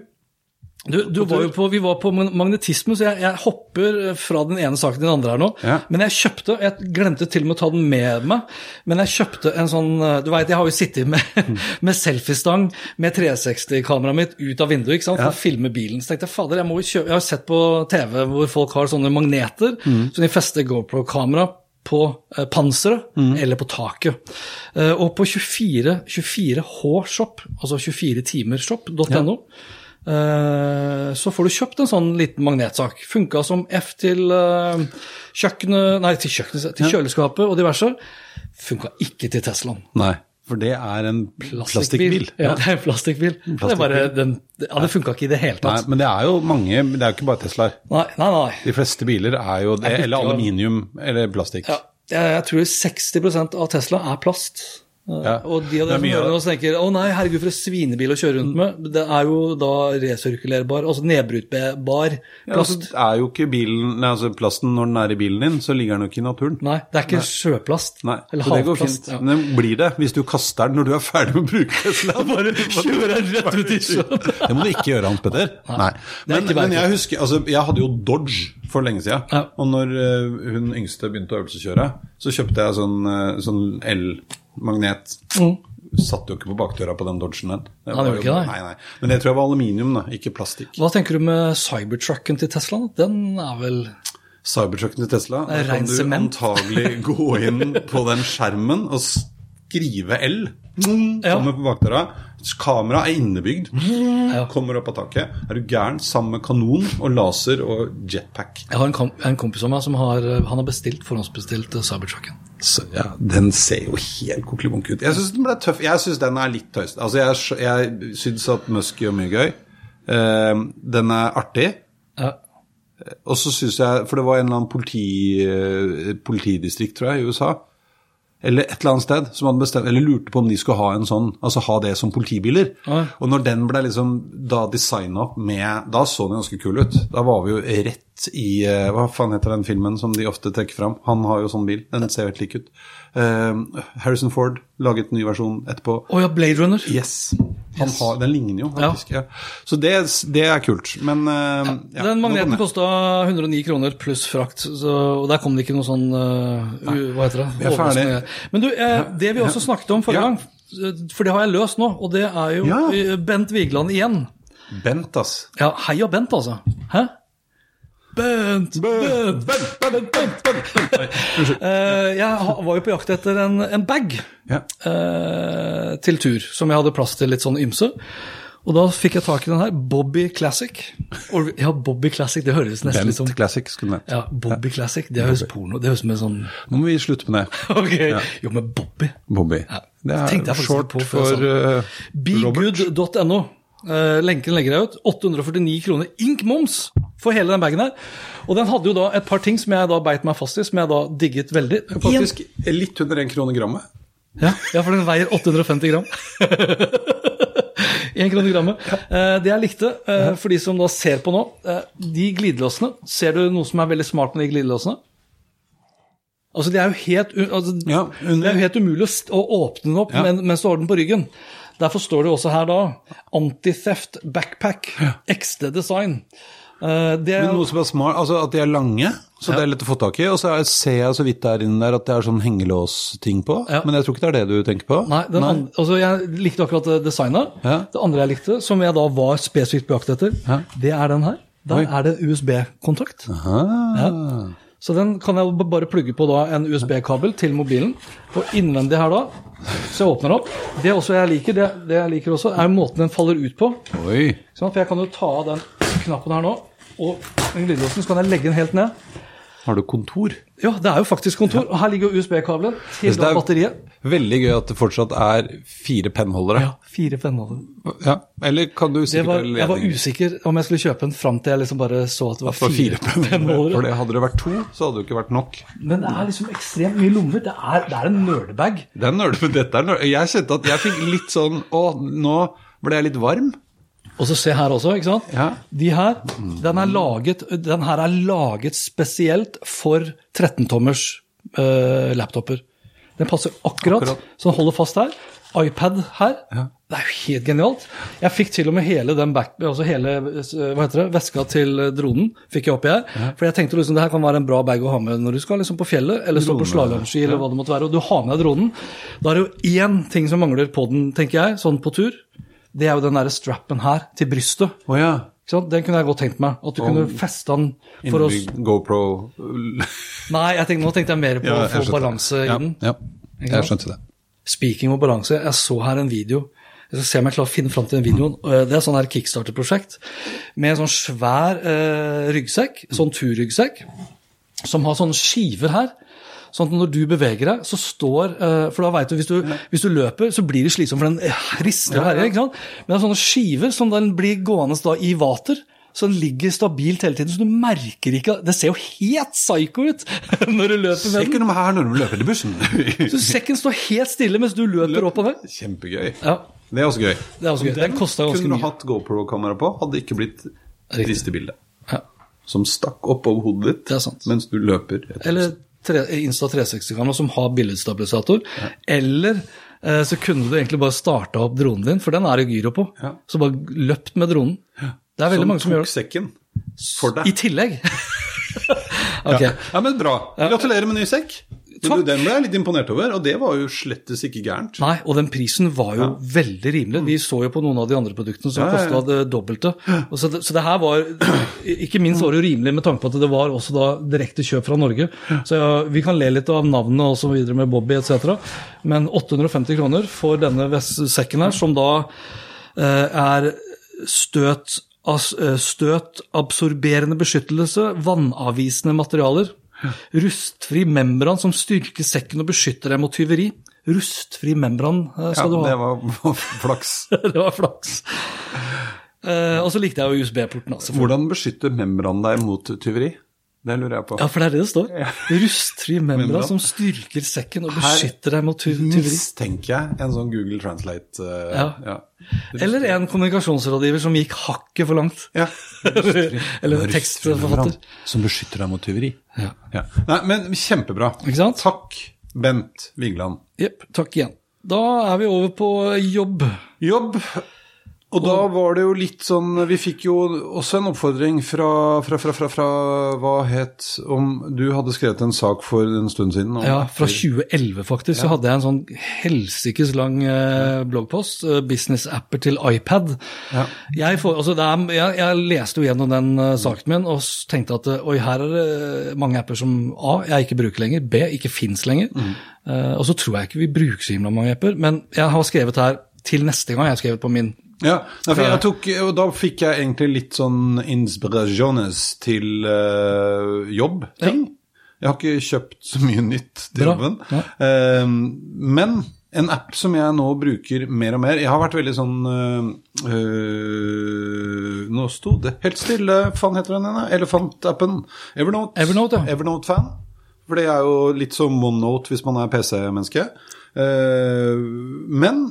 Du, du var på, vi var på magnetisme, så jeg, jeg hopper fra den ene saken til den andre her nå. Ja. Men jeg kjøpte, jeg glemte til og med å ta den med meg, men jeg kjøpte en sånn Du veit, jeg har jo sittet med, med selfiestang med 360-kameraet mitt ut av vinduet ikke sant, for å filme bilen. Så tenkte jeg fader, jeg må jo kjøpe Jeg har sett på TV hvor folk har sånne magneter, så de fester GoPro-kamera på panseret panseret eller på taket. Eh, og på 24, 24hshop, altså 24timershop.no, ja. så får du kjøpt en sånn liten magnetsak. Funka som F til eh, kjøkkenet, nei, til kjøkkenet, til kjøleskapet og diverse. Funka ikke til Teslaen. Nei, for det er en plastikkbil. Ja, det er en plastikkbil. Det, bare, den, ja, det funka ikke i det hele Nei, tatt. men det er jo mange Det er jo ikke bare Teslaer. Nei, nei, nei. De fleste biler er jo det, Er eller aluminium eller plastikk. Ja, jeg tror 60% av Tesla er plast. Ja. Og de av er dere som hører nå tenker å nei, herregud, for en svinebil å kjøre rundt med. Det er jo da resirkulerbar, altså nedbrytbar Ja, altså, plast. er jo ikke bilen, nei, altså Plasten når den er i bilen din, så ligger den jo ikke i naturen. Nei, det er ikke sjøplast. Nei, eller så det går havplast. fint. Ja. Men det blir det hvis du kaster den når du er ferdig med å bruke Tesla. Bare kjører den rett ut i sjøen. Det må du ikke gjøre, Hans Petter. Nei. Men, men jeg husker, altså, jeg hadde jo Dodge for lenge siden. Ja. Og når eh, hun yngste begynte å øvelseskjøre, så kjøpte jeg sånn, eh, sånn el-magnet. Satt jo ikke på bakdøra på den Dodgen den. Det var gjorde jo- Nei, nei. Men det tror jeg var aluminium, da, ikke plastikk. Hva tenker du med cybertrucken til Tesla? Den er vel Cybertrucken til Tesla, Det er da kan du antagelig gå inn på den skjermen og skrive L. Mm, Kommer på bakdøra. Kamera er innebygd. Kommer opp av taket. Er du gæren? Sammen med kanon og laser og jetpack. Jeg har en, kom en kompis av meg som har, han har bestilt, forhåndsbestilt eh, Cybertrucken. Så, ja, den ser jo helt kokelibonk ut. Jeg syns den ble tøff. Jeg syns den er litt tøys. Altså, jeg, jeg syns at Musk gjør mye gøy. Uh, den er artig. Ja. Og så syns jeg For det var en eller annen politi, eh, politidistrikt, tror jeg, i USA. Eller et eller annet sted som hadde bestemt, eller lurte på om de skulle ha en sånn, altså ha det som politibiler. Ja. Og når den ble liksom da designa med Da så den ganske kul ut. Da var vi jo rett i eh, Hva faen heter den filmen som de ofte trekker fram? Han har jo sånn bil. Den ser helt lik ut. Eh, Harrison Ford laget en ny versjon etterpå. Å ja, Blade Runner. Yes. Han har, den ligner jo, faktisk. Ja. Så det, det er kult. Men eh, ja, Den magneten kosta 109 kroner pluss frakt, så, og der kom det ikke noe sånn uh, Hva heter det? Vi er ferdig. Men du, det vi også snakket om forrige Ja. gang, for det har jeg løst nå, og det er jo Ja. Bent Vigeland igjen. Bent, ass. Ja, heia Bent, altså. Hæ? Bent, Bent, Bent, Bent, Bent, Bent, Bent. Eh, Jeg var jo på jakt etter en, en bag Ja. uh, til tur, som jeg hadde plass til litt sånn ymse. Og da fikk jeg tak i den her, Bobby Classic. Og, ja, Bobby Classic, det høres nesten Bent litt som Classic skulle du. Ja, Bobby Classic, det høres porno, det høres med sånn Nå må vi slutte med det. Ok, jo, men Bobby. Bobby. Ja, Det er short på før, for uh, Robert. Begood.no. Eh, lenken legger jeg ut. 849 kroner ink moms for hele den bagen her. Og den hadde jo da et par ting som jeg da beit meg fast i, som jeg da digget veldig. Faktisk litt under én krone grammet. Ja, ja, for den veier 850 gram. Én krone grammet. Eh, det jeg likte, eh, for de som da ser på nå, eh, de glidelåsene Ser du noe som er veldig smart med de glidelåsene? Altså, det er jo helt, altså, Ja, under- det er jo helt umulig å, å åpne den opp Ja. mens du har den på ryggen. Derfor står det også her da Anti-theft backpack. XD design. Uh, det er Men noe som er smart, altså at de er lange, så det er lett å få tak i. Og så er, ser jeg så vidt der inne der at det er sånn hengelåsting på. Ja. Men jeg tror ikke det er det du tenker på. Nei, den Andre, altså jeg likte akkurat designet. Ja. Det andre jeg likte, som jeg da var spesifikt på jakt etter, Ja. det er den her. Der Oi. er det USB-kontakt. Ja. Så den kan jeg bare plugge på da en USB-kabel til mobilen. Og innvendig her da, så jeg åpner opp. Det også jeg liker, det, det jeg liker også, er måten den faller ut på. Oi. Sånn. For jeg kan jo ta av den knappen her nå, og den glidelåsen, så kan jeg legge den helt ned. Har du kontor? Ja, det er jo faktisk kontor. Og her ligger USB-kabelen til det er batteriet. Veldig gøy at det fortsatt er fire pennholdere. Ja, fire pennholdere. Ja. Eller kan du Det sikkert var, jeg var usikker om jeg skulle kjøpe en fram til jeg liksom bare så at det var For fire, fire pennholdere. For det hadde det vært to, så hadde det jo ikke vært nok. Men det er liksom ekstremt mye lommer. Det er, det er en nerdebag. Det er nerd, men dette er nerd. Jeg kjente at jeg fikk litt sånn Å, nå ble jeg litt varm. Og så se her også, ikke sant? Ja. De her, den er laget, den her er laget spesielt for 13-tommers uh, laptoper. Den passer akkurat, Akkurat. så den holder fast her. iPad her. Ja. Det er jo helt genialt. Jeg fikk til og med hele den back, altså hele eh, hva heter det, veska til eh, dronen fikk jeg oppi her. For jeg tenkte liksom det her kan være en bra bag å ha med når du skal liksom på fjellet, eller stå på slalåmski, eller hva det måtte være, og du har med deg dronen. Da er det jo én ting som mangler på den, tenker jeg, sånn på tur. Det er jo den derre strappen her til brystet. Oh, ja. Den kunne jeg godt tenkt meg. At du kunne feste den for Innebygd GoPro Nei, jeg tenkte, nå tenkte jeg mer på Ja, å få balanse i den. Ja, jeg skjønte det. Speaking of balanse, jeg så her en video. Jeg skal se om jeg klarer å finne fram til den videoen. Eh, Det er sånn her kickstarter-prosjekt med en sånn svær eh, ryggsekk, sånn turryggsekk, som har sånne skiver her. Sånn at når du beveger deg, så står eh, For da vet du hvis, du, hvis du løper, så blir det slitsomt, for den eh, rister og herjer. Men det er sånne skiver som den blir gående da i vater. Så den ligger stabilt hele tiden, så du merker ikke Det ser jo helt psycho ut når du løper med den. noe her når du løper til bussen. Så sekken står helt stille mens du løper opp og ned. Kjempegøy. Ja, Det er også gøy. det er også gøy. Den kosta ganske mye. Kunne du hatt GoPro-kamera på, hadde ikke blitt triste bilde. Ja. Som stakk opp over hodet ditt Det sant. mens du løper. etter Eller tre, Insta 360-kamera som har billedstabilisator. Eller eh, så kunne du egentlig bare starta opp dronen din, for den er det gyro på. Ja. Så bare løpt med dronen. Det er veldig mange som gjør tok sekken for deg. I tillegg. ok. Ja. ja, men bra. Gratulerer med ny sekk. Men du, den ble jeg litt imponert over, og det var jo slettes ikke gærent. Nei, og den prisen var jo veldig rimelig. Vi så jo på noen av de andre produktene som Ja, ja, ja. kosta det dobbelte. Og så, det, så det her var Ikke minst var det jo rimelig med tanke på at det var også da direkte kjøp fra Norge. Så ja, vi kan le litt av navnene og så videre med Bobby etc. Men 850 kroner for denne sekken her, som da eh, er støt, as, eh, støtabsorberende beskyttelse, vannavvisende materialer. Rustfri membran som styrker sekken og beskytter deg mot tyveri. Rustfri membran skal Ja, du ha. det var, flaks. det var flaks. Uh, og så likte jeg jo USB-porten. Altså. Hvordan beskytter membran deg mot tyveri? Det lurer jeg på. Ja, for det er det det står. Rustfri membran Membran. som styrker sekken og beskytter deg mot tyveri. Her Mistenker jeg en sånn Google Translate uh, Ja. ja. Eller en kommunikasjonsrådgiver som gikk hakket for langt. Ja. Eller tekstforfatter. Som beskytter deg mot tyveri. Ja. Ja. Nei, men kjempebra. Ikke sant? Takk, Bent Vigeland. Jepp, takk igjen. Da er vi over på jobb. Jobb. Og da var det jo litt sånn Vi fikk jo også en oppfordring fra, fra, fra, fra, fra Hva het Om du hadde skrevet en sak for en stund siden? Ja, Fra 2011 faktisk, så hadde jeg en sånn helsikes lang eh, bloggpost. Eh, Business-apper til iPad. Ja. Jeg, får, altså er, jeg, jeg leste jo gjennom den eh, saken min og tenkte at eh, oi, her er det mange apper som A, jeg ikke bruker lenger, B, ikke fins lenger. Eh, og så tror jeg ikke vi bruker så himla mange apper, men jeg har skrevet her til neste gang. Jeg har skrevet på min Ja, tok, og da fikk jeg egentlig litt sånn inspirasjones til uh, jobbting. Jeg har ikke kjøpt så mye nytt til jobben. Ja. Uh, men en app som jeg nå bruker mer og mer Jeg har vært veldig sånn uh, Nå sto det helt stille. fan faen heter den igjen? Elefantappen. Evernote. Evernote, ja. Evernote-fan. For det er jo litt som OneNote hvis man er PC-menneske. Eh, men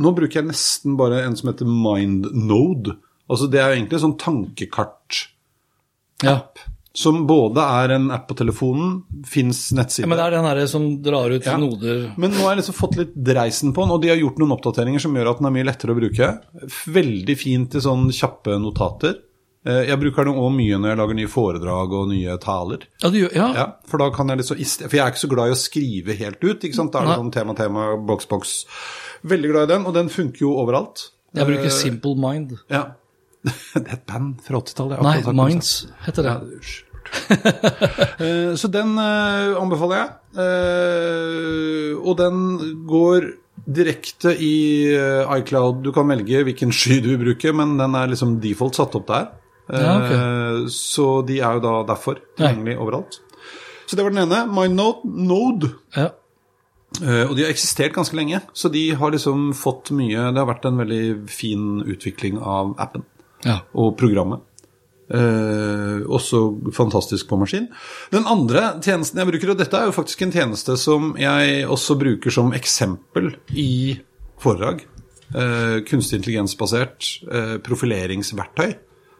nå bruker jeg nesten bare en som heter MindNode. Altså Det er jo egentlig en sånn tankekart Ja. som både er en app på telefonen, fins nettside ja men det er den her som drar ut Ja. noder Men nå har jeg liksom fått litt dreisen på den, og de har gjort noen oppdateringer som gjør at den er mye lettere å bruke. Veldig fint til sånn kjappe notater. Eh, Jeg bruker den òg mye når jeg lager nye foredrag og nye taler. Ja, du ja. Ja, For jeg liksom For jeg er ikke så glad i å skrive helt ut. Da er det sånn tema, tema, boks, boks. Veldig glad i den, og den funker jo overalt. Jeg bruker Eh, Simple Mind. Ja. Det er et band fra 80-tallet. Nei, Minds det. Heter det. Ja, unnskyld. Eh, Så den eh, anbefaler jeg. Og den går direkte i iCloud. Du kan velge hvilken sky du vil bruke, men den er liksom default satt opp der. Ja, ok. Eh, Så de er jo da derfor tilgjengelig overalt. Så det var den ene. MyNode. Node. Ja. Eh, og de har eksistert ganske lenge, så de har liksom fått mye Det har vært en veldig fin utvikling av appen ja. og programmet. Eh, også fantastisk på maskin. Den andre tjenesten jeg bruker, og dette er jo faktisk en tjeneste som jeg også bruker som eksempel i foredrag. Eh, kunstig intelligensbasert profileringsverktøy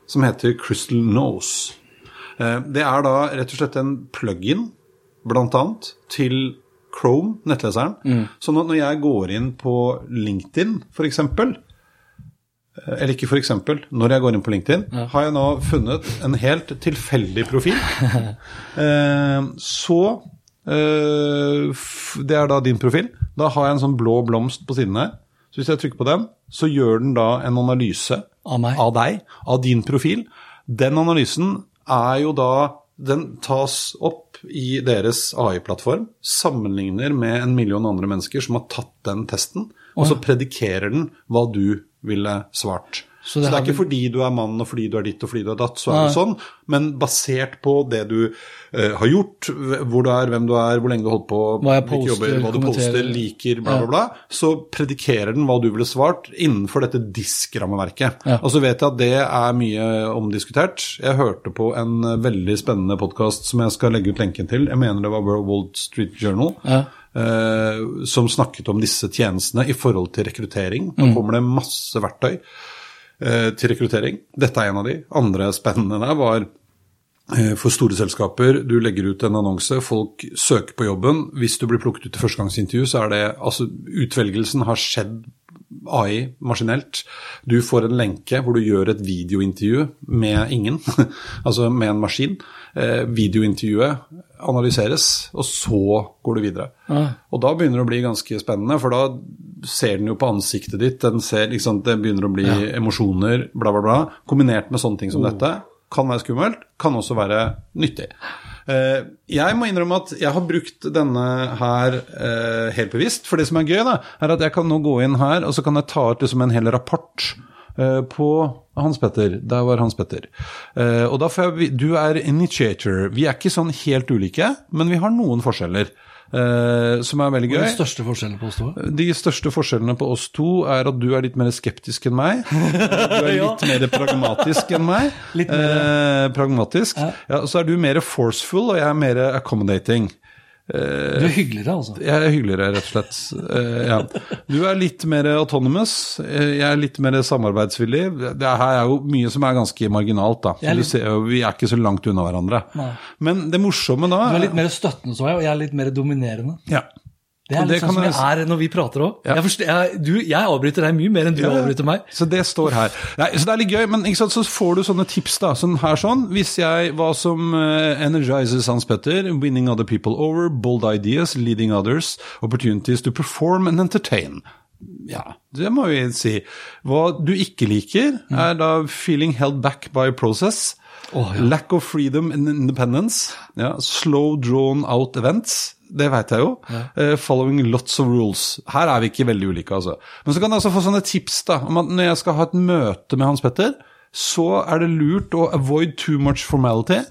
som heter Crystal Nose. Eh, det er da rett og slett en plug-in, blant annet, til Chrome, nettleseren. Sånn at når jeg går inn på LinkedIn, f.eks., eller ikke eksempel, når jeg går inn på LinkedIn, har jeg nå funnet en helt tilfeldig profil. eh, så eh, Det er da din profil. Da har jeg en sånn blå blomst på siden her. Så hvis jeg trykker på den, så gjør den da en analyse Av meg. av deg, av din profil. Den analysen er jo da Den tas opp i deres AI-plattform, sammenligner med en million andre mennesker som har tatt den testen, og så predikerer den hva du ville svart. Så Så det det, har er ikke vi- fordi du er mann og fordi du er ditt og fordi du er datt, så er det sånn, men basert på det du uh, har gjort, hvor du er, hvem du er, hvor lenge du har holdt på, Hva poster, jobber, hva du poster, liker, bla, bla, bla, så predikerer den hva du ville svart innenfor dette disk-rammeverket. Ja. Og så vet jeg at det er mye omdiskutert. Jeg hørte på en veldig spennende podkast som jeg skal legge ut lenken til. Jeg mener det var Wall Street Journal. Ja. Uh, som snakket om disse tjenestene i forhold til rekruttering. Mm. Nå kommer det masse verktøy til rekruttering. Dette er en av de. Andre spennende der var eh, for store selskaper, du legger ut en annonse, folk søker på jobben. Hvis du blir plukket ut til førstegangsintervju, så er det altså Utvelgelsen har skjedd AI maskinelt. Du får en lenke hvor du gjør et videointervju med ingen, altså med en maskin. Eh, videointervjuet analyseres, og så går du videre. Og da begynner det å bli ganske spennende, for da ser den jo på ansiktet ditt, den ser, liksom, det begynner å bli emosjoner, bla, bla, bla, kombinert med sånne ting som dette. Kan være skummelt, kan også være nyttig. Eh, jeg må innrømme at jeg har brukt denne her eh, helt bevisst. For det som er gøy, da, er at jeg kan nå gå inn her, og så kan jeg ta ut liksom en hel rapport på Hans Petter. Der var Hans Petter. Eh, og da får jeg Du er initiator. Vi er ikke sånn helt ulike, men vi har noen forskjeller. eh, som er veldig gøy. Hva er de største forskjellene på oss to? De største forskjellene på oss to er at du er litt mer skeptisk enn meg. Du er litt mer pragmatisk enn meg. Litt mer- eh, pragmatisk. Ja. Ja, så er du mer forceful, og jeg er mer accommodating. Du er hyggeligere, altså. Jeg er hyggeligere, rett og slett. Eh, ja. Du er litt mer autonomous. eh, Jeg er litt mer samarbeidsvillig. Det her er jo mye som er ganske marginalt, da. Er litt- ser vi er ikke så langt unna hverandre. Nei. Men det morsomme da Du er litt mer støttende, så jeg, og jeg er litt mer dominerende. ja. Det er litt sånn som jeg er når vi prater òg. Ja. Jeg, jeg, jeg avbryter deg mye mer enn du Ja, avbryter meg. Så det står her. Nei, så det er litt gøy, men sant, så får du sånne tips da, sånn her sånn. Hvis jeg, hva som uh, energizes Hans Petter, winning other people over, bold ideas, leading others, opportunities to perform and entertain. Ja, det må vi si. Hva du ikke liker, er da feeling held back by process. Oh, ja. Lack of freedom and independence. Ja, slow drawn out events. Det veit jeg jo. Eh, following lots of rules. Her er vi ikke veldig ulike, altså. Men så kan du altså få sånne tips da, om at når jeg skal ha et møte med Hans Petter, så er det lurt å avoid too much formality.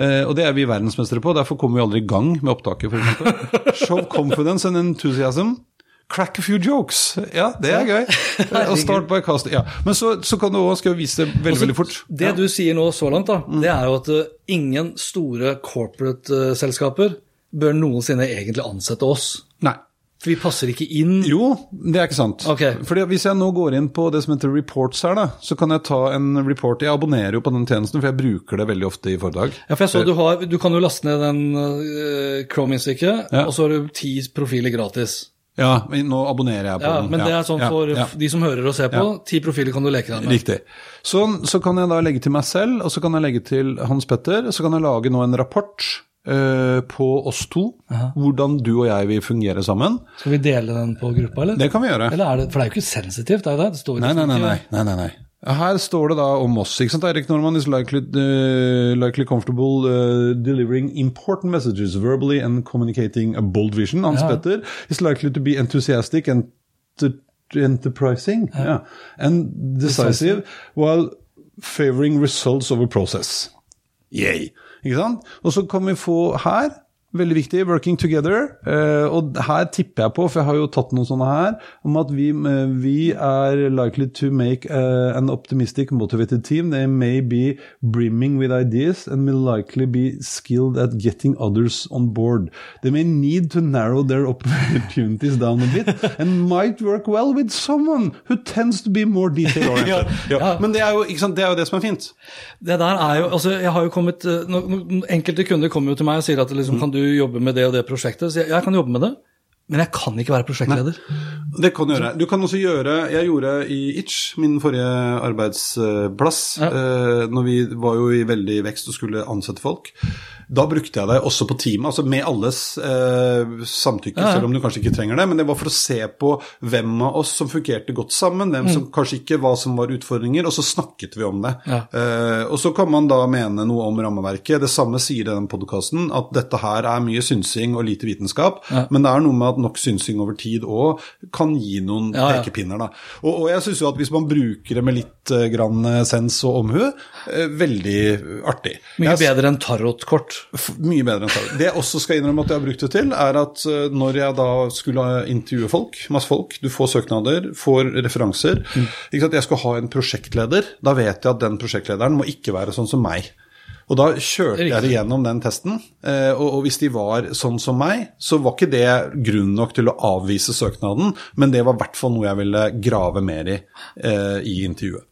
Uh, og det er vi verdensmestere på, derfor kommer vi aldri i gang med opptaket, f.eks. Show confidence and enthusiasm. Crack a few jokes. Ja, det er gøy. Og start by cast. Ja. Men så, så kan du òg, vise det veldig, veldig fort. Det du sier nå så langt, da, det er jo at eh, ingen store corporate-selskaper bør noensinne egentlig ansette oss. Nei. For vi passer ikke inn. Jo, det er ikke sant. Ok. Fordi Hvis jeg nå går inn på det som heter reports her, da, så kan jeg ta en report. Jeg abonnerer jo på den tjenesten, for jeg bruker det veldig ofte i foredrag. Ja, for jeg så du, har, du kan jo laste ned den uh, Chrome-innstykket, Ja. og så har du ti profiler gratis. Ja, nå abonnerer jeg på Ja, den. Men det er sånn ja, for ja. de som hører og ser på, ti profiler kan du leke deg med. Riktig. Så, så kan jeg da legge til meg selv, og så kan jeg legge til Hans Petter. Så kan jeg lage nå en rapport eh, på oss to, hvordan du og jeg vil fungere sammen. Skal vi dele den på gruppa, eller? Det kan vi gjøre. Eller er det, for det er jo ikke sensitivt, er det? det står Nei, nei. nei, nei, nei, nei. Her står det da om oss. ikke sant? Eirik Norman is likely, uh, likely comfortable uh, delivering important messages verbally and communicating a bold vision. Hans Ja. Petter is likely to be enthusiastic and enterprising ja. yeah, and decisive, while favoring results over process. Yay. Ikke sant? Og så kan vi få her Veldig viktig, working together. Eh, og her tipper jeg på, for jeg har jo tatt noen sånne her, om at vi, eh, vi er likely to make eh, an optimistic, motivated team. They may be brimming with ideas and will likely be skilled at getting others on board. They may need to narrow their opportunities down a bit and might work well with someone who tends to be more detail-oriented. Ja, ja. Men det er, jo, sant? det er jo det som er fint. Det der er jo, altså jeg har jo kommet, no, Enkelte kunder kommer jo til meg og sier at liksom, kan du jobbe med det og det prosjektet. Så jeg, jeg kan jobbe med det, men jeg kan ikke være prosjektleder. Det kan du gjøre. Du kan også gjøre Jeg gjorde i Itch, min forrige arbeidsplass, Ja. eh, når vi var jo i veldig vekst og skulle ansette folk. Da brukte jeg det også på teamet, altså med alles eh, samtykke, selv om du kanskje ikke trenger det. Men det var for å se på hvem av oss som fungerte godt sammen, hvem Mm. som kanskje ikke, hva som var utfordringer, og så snakket vi om det. Ja. Eh, og så kan man da mene noe om rammeverket. Det samme sier den podkasten, at dette her er mye synsing og lite vitenskap. Ja. Men det er noe med at nok synsing over tid òg kan gi noen Ja, ja. pekepinner. Da. Og, og jeg syns jo at hvis man bruker det med litt eh, grann eh, sens og omhu, eh, veldig artig. Mye Jeg- bedre enn tarotkort. Mye bedre enn Target. Det jeg også skal innrømme at jeg har brukt det til, er at eh, når jeg da skulle intervjue folk, masse folk, du får søknader, får referanser sant? Jeg skal ha en prosjektleder. Da vet jeg at den prosjektlederen må ikke være sånn som meg. Og da kjørte jeg det gjennom den testen, eh, og, hvis de var sånn som meg, så var ikke det grunn nok til å avvise søknaden, men det var i hvert fall noe jeg ville grave mer i eh, i intervjuet.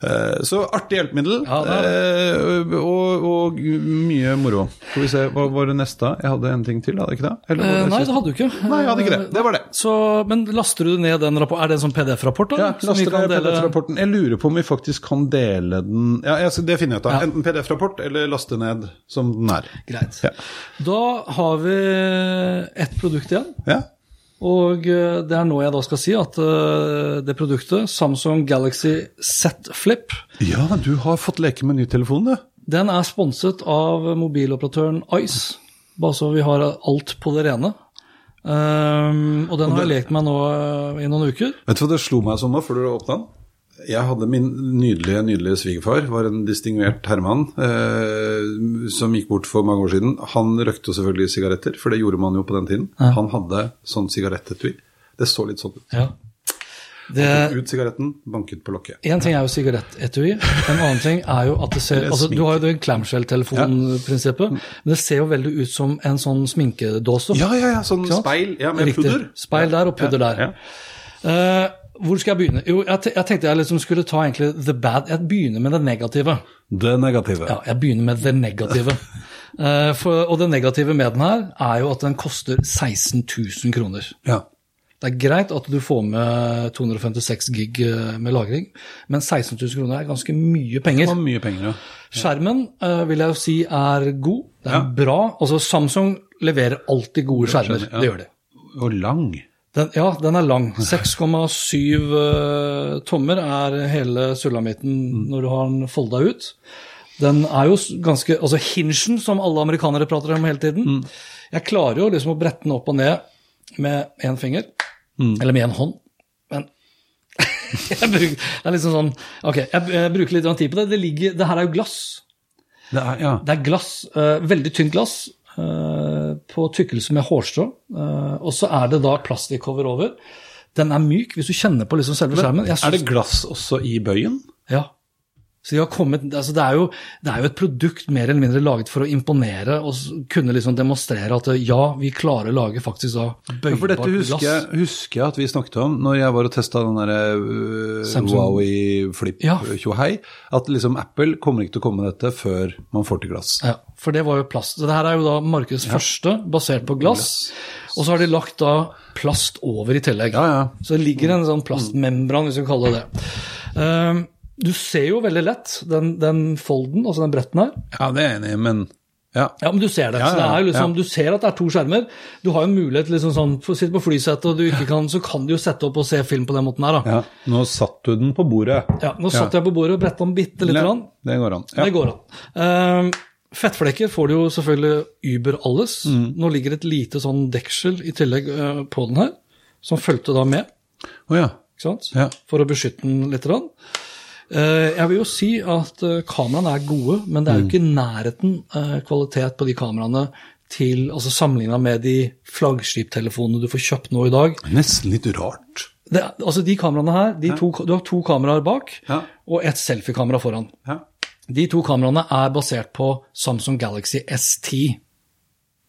Eh, Så artig hjelpemiddel, Ja, eh, og, og mye moro. Skal vi se, hva var det neste? Jeg hadde en ting til, hadde jeg ikke det? Eller det Eh, nei, det hadde du ikke. Nei, jeg hadde ikke det. Det var det. Så, men laster du ned den rapporten? Er det en sånn PDF-rapport? Ja, laster ned? PDF-rapporten. Jeg lurer på om vi faktisk kan dele den Ja, jeg- det finner jeg ut av. Ja. Enten PDF-rapport eller laste ned som den er. Greit. Ja. Da har vi ett produkt igjen. Ja. Og eh, det er nå jeg da skal si at eh, det produktet, Samsung Galaxy Z Flip, ja, du har fått leke med ny telefon, du. den er sponset av mobiloperatøren Ice. Bare så vi har alt på det rene. Um, og den har jeg lekt med nå eh, i noen uker. Vet du hva det slo meg sånn nå, før du åpna den? Jeg hadde min nydelige nydelige svigerfar, var en distinguert herremann eh, som gikk bort for mange år siden. Han røkte selvfølgelig sigaretter, for det gjorde man jo på den tiden. Han hadde sånn sigarettetui. Det så litt sånn ut. Ja. Det, ut sigaretten, banket på lokket. En ting er jo sigarettetui, en annen ting er jo at det ser altså Du har jo det clamshell-telefonprinsippet, men det ser jo veldig ut som en sånn sminkedåse. Ja, ja, ja, sånn speil ja, med Riktig. pudder. Speil der og pudder Ja, der. ja. Hvor skal jeg begynne? Jo, jeg, jeg tenkte jeg liksom skulle ta egentlig the bad Jeg begynner med det negative. Det negative. Ja, jeg begynner med det negative. uh, for, og det negative med den her er jo at den koster 16 000 kroner. Ja. Det er greit at du får med 256 gig eh, med lagring, men 16 000 kroner er ganske mye penger. Det var mye penger, ja. Skjermen uh, vil jeg jo si er god. Det er Ja. bra. Altså Samsung leverer alltid gode skjermer. skjermer, ja. Det gjør de. Og lang. Den, ja, den er lang. 6,7 eh, tommer er hele sulamitten når du har den folda ut. Den er jo ganske Altså hinsjen, som alle amerikanere prater om hele tiden. Jeg klarer jo liksom å brette den opp og ned med én finger. Eller med én hånd. Men jeg bruker, det er liksom sånn Ok, jeg, jeg bruker litt tid på det. Det, ligger, det her er jo glass. Det er, ja. Det er glass, uh, veldig tynt glass, på tykkelse med hårstrå. eh, og så er det da plastikcover over. Den er myk hvis du kjenner på liksom selve skjermen. Jeg Er det glass også i bøyen? Ja. Så de har kommet, altså det, er jo, det er jo et produkt mer eller mindre laget for å imponere og kunne liksom demonstrere at ja, vi klarer å lage faktisk da Ja, for dette bøybart husker glass. jeg, husker jeg at vi snakket om når jeg var og testa den der uh, Samsung. Huawei Flip Ja. tjohei. At liksom Apple kommer ikke til å komme med dette før man får til glass. Ja, for det var jo plast. Så det her er jo da markedets første, basert på glass. Og så har de lagt da plast over i tillegg. Ja, ja. Så det ligger en sånn plastmembran, hvis vi kan kalle det det. Ehm, du ser jo veldig lett den, den folden, altså den bretten her. Ja, det er jeg enig i, men ja. Ja, men du ser det. Ja, så det er liksom, ja. Du ser at det er to skjermer. Du har jo mulighet liksom sånn, sitte på flysetet og du ikke kan, så kan du jo sette opp og se film på den måten her. da. ja. Nå satt du den på bordet. Ja, Nå satt jeg på bordet og bretta den bitte lite grann. Det går an. Ja. Det går an. Uh, fettflekker får du jo selvfølgelig über alles. Mm. Nå ligger et lite sånn deksel i tillegg uh, på den her, som fulgte da med. Å ja. Ja. For å beskytte den litt. grann. Eh, jeg vil jo si at eh, kameraene er gode, men det er jo Mm. ikke i nærheten eh, kvalitet på de kameraene til, altså sammenligna med de flaggskiptelefonene du får kjøpt nå i dag. Nesten litt rart. Det, altså De kameraene her, de to, du har to kameraer bak Ja. og et selfiekamera foran. Ja. De to kameraene er basert på Samsung Galaxy S10.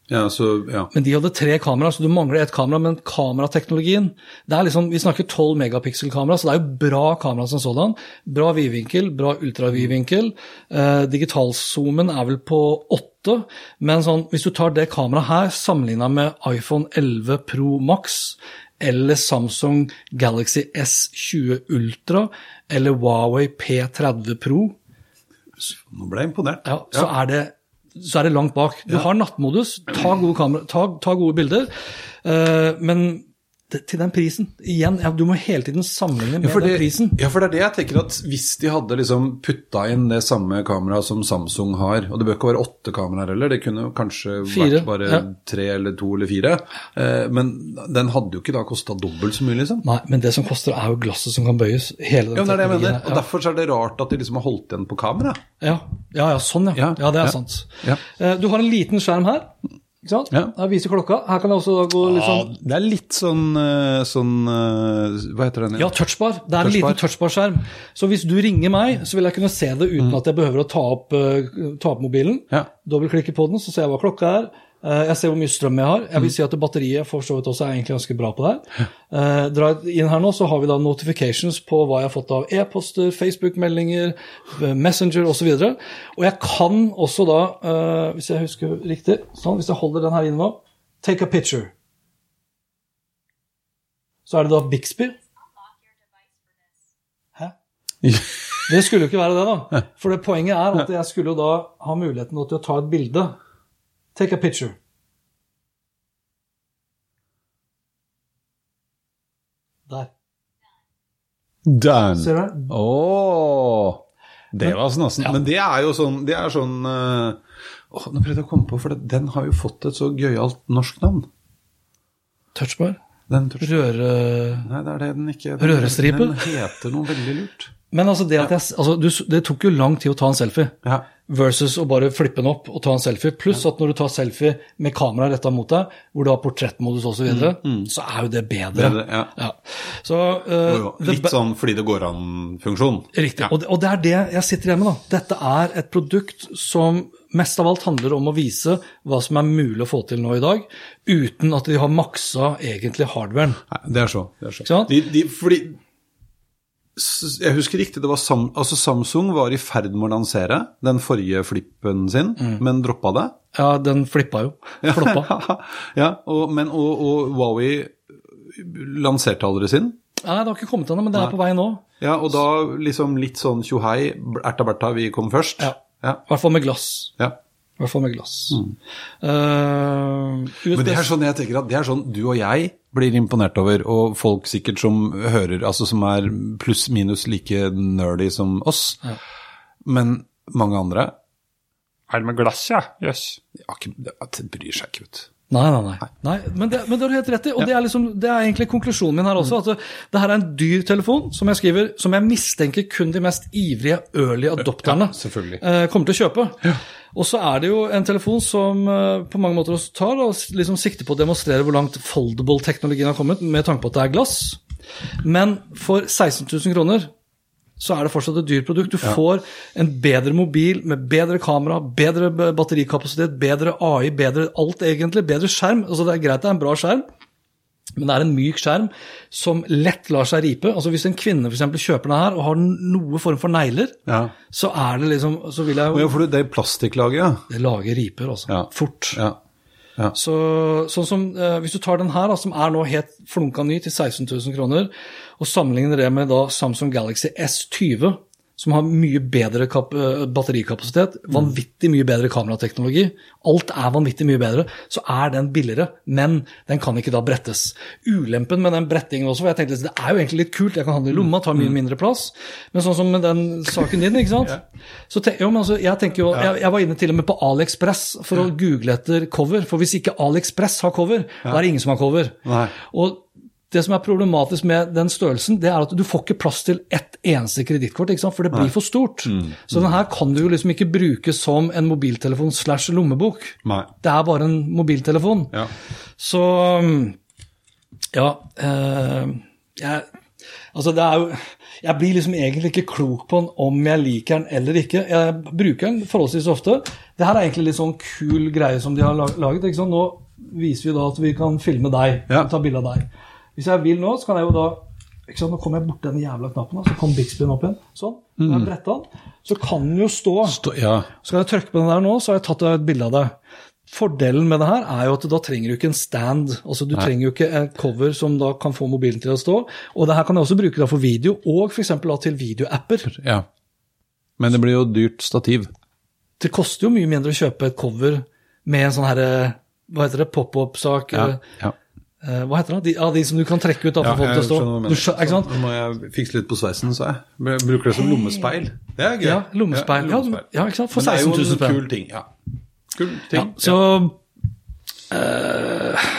Ja, så ja. Men de hadde tre kamera, så du mangler ett kamera. Men kamerateknologien det er liksom, Vi snakker 12 megapixel-kamera, så det er jo bra kamera som sådan. Bra vidvinkel, bra ultravidvinkel. Eh, Digitalzoomen er vel på 8, men sånn, hvis du tar det kameraet her sammenligna med iPhone 11 Pro Max eller Samsung Galaxy S20 Ultra eller Huawei P30 Pro, Nå ble jeg imponert. ja, så, Er det, så er det langt bak. Du har nattmodus, ta gode, kamera, ta, ta gode bilder, eh, men til den prisen Igjen, ja, du må hele tiden sammenligne med Ja det, den prisen. ja, for det er det jeg tenker at hvis de hadde liksom putta inn det samme kameraet som Samsung har, og det bør ikke være åtte kameraer heller, det kunne kanskje Fire, vært bare ja. tre eller to eller fire, eh, men den hadde jo ikke da kosta dobbelt så mye, liksom. Nei, men det som koster, er jo glasset som kan bøyes. Hele den Ja, det er det jeg mener. Og derfor er det rart at de liksom har holdt igjen på kamera. Ja, ja, ja sånn, ja. Ja, det er sant. Eh, Du har en liten skjerm her. Ikke sant? Ja. Her viser klokka. Her kan jeg også gå litt sånn det er litt sånn, eh, sånn eh, Hva heter den? Ja, touchbar. Det er en liten touchbar-skjerm. Så hvis du ringer meg, så vil jeg kunne se det uten at jeg behøver å ta opp, eh, ta opp mobilen. Ja. Dobbeltklikke på den, så ser jeg hva klokka er. Eh, Jeg ser hvor mye strøm jeg har. Jeg vil si at batteriet for så vidt også er egentlig ganske bra på det. her. Eh, inn her nå, så har vi da notifications på hva jeg har fått av e-poster, Facebook-meldinger, eh, Messenger osv. Og, så og jeg kan også da, hvis jeg husker riktig, sånn, hvis jeg holder den her inne nå, take a picture. Så er det da Bixby. Hæ? Det skulle jo ikke være det, da. For det poenget er at jeg skulle jo da ha muligheten til å ta et bilde. Take a picture. Der. Done. Ser du det? Åh, det var snassen. Men det er jo sånn Det er sånn åh, Nå prøvde jeg å komme på, for det, den har jo fått et så gøyalt norsk navn. Touchbar. Den touch- Røre... Nei, det er det den ikke den, Rørestripe? Den heter noe veldig lurt. Men altså, det at jeg, altså du, det tok jo lang tid å ta en selfie. Ja. Versus å bare flippe den opp og ta en selfie. Pluss at når du tar selfie med kamera retta mot deg, hvor du har portrettmodus osv., så, videre, så er jo det bedre. Bedre, ja. Så, uh, Jo, jo. Litt sånn fordi det går an-funksjon. Riktig. Ja. Og, det, og det er det jeg sitter igjen med. da. Dette er et produkt som mest av alt handler om å vise hva som er mulig å få til nå i dag, uten at de har maksa egentlig hardwaren. Nei, det er så. Det er så. Sånn? De, de, fordi Jeg husker riktig, det var Sam, altså Samsung var i ferd med å lansere den forrige flippen sin, Mm. men droppa det. Ja, den flippa jo. Floppa. ja, og, men, og, og Huawei lanserte aldri sin. Nei, det har ikke kommet ennå, men det er på vei nå. Ja, og da liksom litt sånn tjohei, erta berta, vi kom først. Ja. ja. I hvert fall med glass. ja. I hvert fall med glass. Eh, Men det er sånn jeg tenker at det er sånn du og jeg blir imponert over, og folk sikkert som hører, altså som er pluss-minus like nerdy som oss. Men mange andre Er det med glass, ja? Jøss. Yes. Det bryr seg ikke, vet du. Nei, nei, nei. nei men, det, men det har du helt rett i. Og det, er liksom, det er egentlig konklusjonen min her også. At det, her er en dyr telefon, som jeg skriver, som jeg mistenker kun de mest ivrige early adopterne Ja, eh, kommer til å kjøpe. Og så er det jo en telefon som eh, på mange måter også tar og liksom sikter på å demonstrere hvor langt foldable-teknologien har kommet, med tanke på at det er glass. Men for 16 000 kroner så er det fortsatt et dyrt produkt. Du får en bedre mobil med bedre kamera, bedre batterikapasitet, bedre AI, bedre alt egentlig, bedre skjerm. Altså Det er greit det er en bra skjerm, men det er en myk skjerm som lett lar seg ripe. Altså Hvis en kvinne for eksempel, kjøper den her og har noe form for negler, Ja. så er det liksom Så vil jeg jo ja, for det er plastikklaget, ja. Det lager riper, altså. Ja. Fort. ja. Så, sånn som, eh, Hvis du tar den her, da, som er nå helt flunka ny til 16 000 kroner, og sammenligner det med da Samsung Galaxy S20, som har mye bedre eh, batterikapasitet, vanvittig mye bedre kamerateknologi, alt er vanvittig mye bedre, så er den billigere, men den kan ikke da brettes. Ulempen med den brettingen også, for jeg tenkte det er jo egentlig litt kult, jeg kan ha den i lomma, tar mye mindre plass, men sånn som med den saken din, ikke sant? Så te, jo, men altså, jeg tenker jo, jeg, jeg var inne til og med på AliExpress for å google etter cover, for hvis ikke AliExpress har cover, da er det ingen som har cover. Nei. Og det som er problematisk med den størrelsen, det er at du får ikke plass til ett eneste kredittkort, for det blir for stort. Så den her kan du jo liksom ikke bruke som en mobiltelefon slash lommebok. Nei. Det er bare en mobiltelefon. Ja. Så ja eh, jeg, Altså, det er jo Jeg blir liksom egentlig ikke klok på den om jeg liker den eller ikke. Jeg bruker den forholdsvis ofte. Det her er egentlig litt sånn kul greie som de har laget. ikke sant? Nå viser vi da at vi kan filme deg, Ja. ta bilde av deg. Hvis jeg vil nå, så kan jeg jo da ikke sant? Nå kommer jeg borti den jævla knappen, så kom Bixbyen opp igjen. Sånn. Mm. jeg den, så kan den jo stå. Stå, ja. Skal jeg trykke på den der nå, så har jeg tatt et bilde av det. Fordelen med det her er jo at da trenger du ikke en stand. altså Du trenger jo ikke et cover som da kan få mobilen til å stå. Og det her kan jeg også bruke da for video, og f.eks. til videoapper. ja. Men det blir jo dyrt stativ. Det koster jo mye mindre å kjøpe et cover med en sånn herre Hva heter det? Pop-up-sak? Ja. eh, ja. Eh, Hva heter det? De, ja, de som du kan trekke ut da, for Ja, folk til å stå. du ikke sant? Nå må jeg fikse litt på sveisen, sa jeg. Bruker det som lommespeil. Det er gøy. Ja, lommespeil. Ja, ja, ikke sant? For Men det er jo en spenn. kul ting. Ja. Kul ting. Ja, så uh,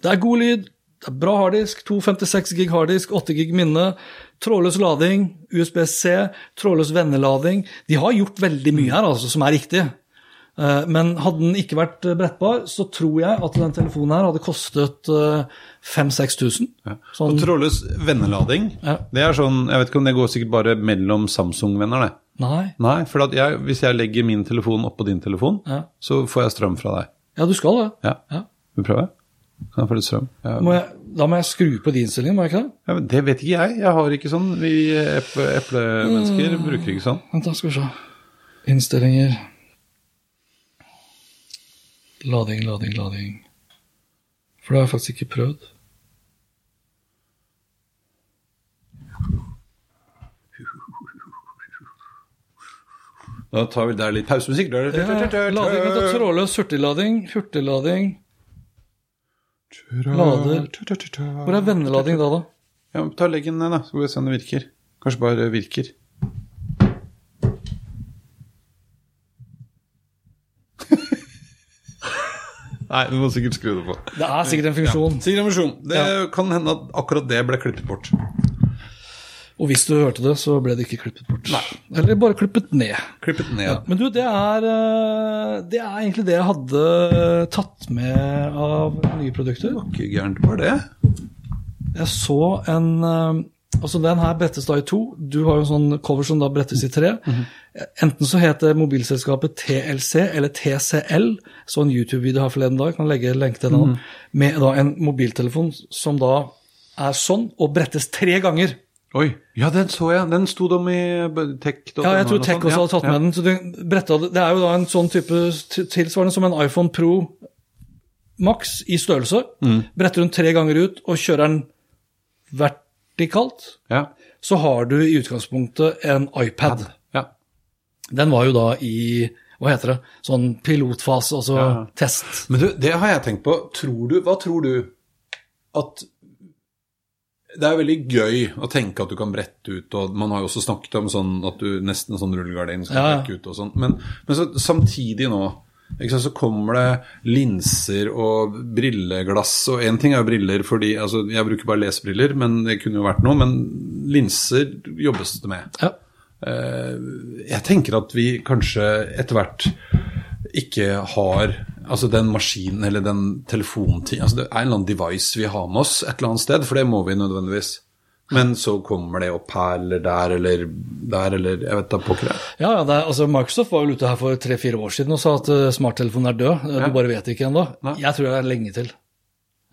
Det er god lyd, det er bra harddisk, 256 gig harddisk, 8 gig minne, trådløs lading, USB-C, trådløs vennelading. De har gjort veldig mye her altså, som er riktig. Eh, Men hadde den ikke vært eh, brettbar, så tror jeg at den telefonen her hadde kostet 5000-6000. Ja. Sånn, Og trådløs vennelading, Ja. det er sånn Jeg vet ikke om det går sikkert bare mellom Samsung-venner, det. nei. Nei, for at jeg, hvis jeg legger min telefon oppå din telefon, Ja. så får jeg strøm fra deg. Ja, du skal det. Ja. Ja. Vil vi prøve? Kan jeg få litt strøm? Ja. Må jeg, da må jeg skru på de innstillingene, må jeg ikke det? Ja, men det vet ikke jeg. Jeg har ikke sånn. Vi eple, eplemennesker bruker ikke sånn. Vent, da skal vi se. Innstillinger. Lading, lading, lading. For det har jeg faktisk ikke prøvd. Da tar vi der litt pausemusikk. Ja, lading, da, trådløs hurtiglading, hurtiglading. Lader. Hvor er vennelading da, da? Ja, Ta legg den ned, da, så skal vi se om det virker. Kanskje bare virker. Nei, du må sikkert skru det på. Det er sikkert en funksjon. Sikkert en funksjon. Det Ja. kan hende at akkurat det ble klippet bort. Og hvis du hørte det, så ble det ikke klippet bort. Nei. Eller bare klippet ned. Klippet ned. Ja. Men du, det er, eh, det er egentlig det jeg hadde tatt med av nye produkter. Ikke gærent var det. Jeg så en eh, Altså, den her brettes da i to. Du har jo en sånn cover som da brettes i tre. Enten så heter mobilselskapet TLC eller TCL, så en YouTube-video her forleden dag, kan legge lenke til den, nå, med da en mobiltelefon som da er sånn, og brettes tre ganger. Oi. Ja, den så jeg. Den sto de i tech. Ja, jeg tror Tech også hadde tatt med den. Så det, bretta, det er jo da en sånn type tilsvarende som en iPhone Pro Max i størrelse. Bretter den tre ganger ut og kjører den vertikalt, Ja. så har du i utgangspunktet en iPad. ja. Den var jo da i hva heter det, sånn pilotfase, altså Ja. test. Men du, det har jeg tenkt på. Tror du, hva tror du at Det er veldig gøy å tenke at du kan brette ut, og man har jo også snakket om sånn at du nesten sånn rullegardin skal Ja, brekke ut og sånn. Men, men så, samtidig nå så kommer det linser og brilleglass, og én ting er jo briller fordi altså, Jeg bruker bare lesebriller, men det kunne jo vært noe. Men linser jobbes det med. Ja. Eh, Jeg tenker at vi kanskje etter hvert ikke har altså den maskinen eller den telefontingen altså Det er en eller annen device vi har med oss et eller annet sted, for det må vi nødvendigvis. Men så kommer det opp her eller der eller der eller Jeg vet da pokker. Ja, ja, det er, altså Microsoft var vel ute her for tre-fire år siden og sa at uh, smarttelefonen er død. Uh, Ja. Du bare vet ikke ennå. Jeg tror det er lenge til.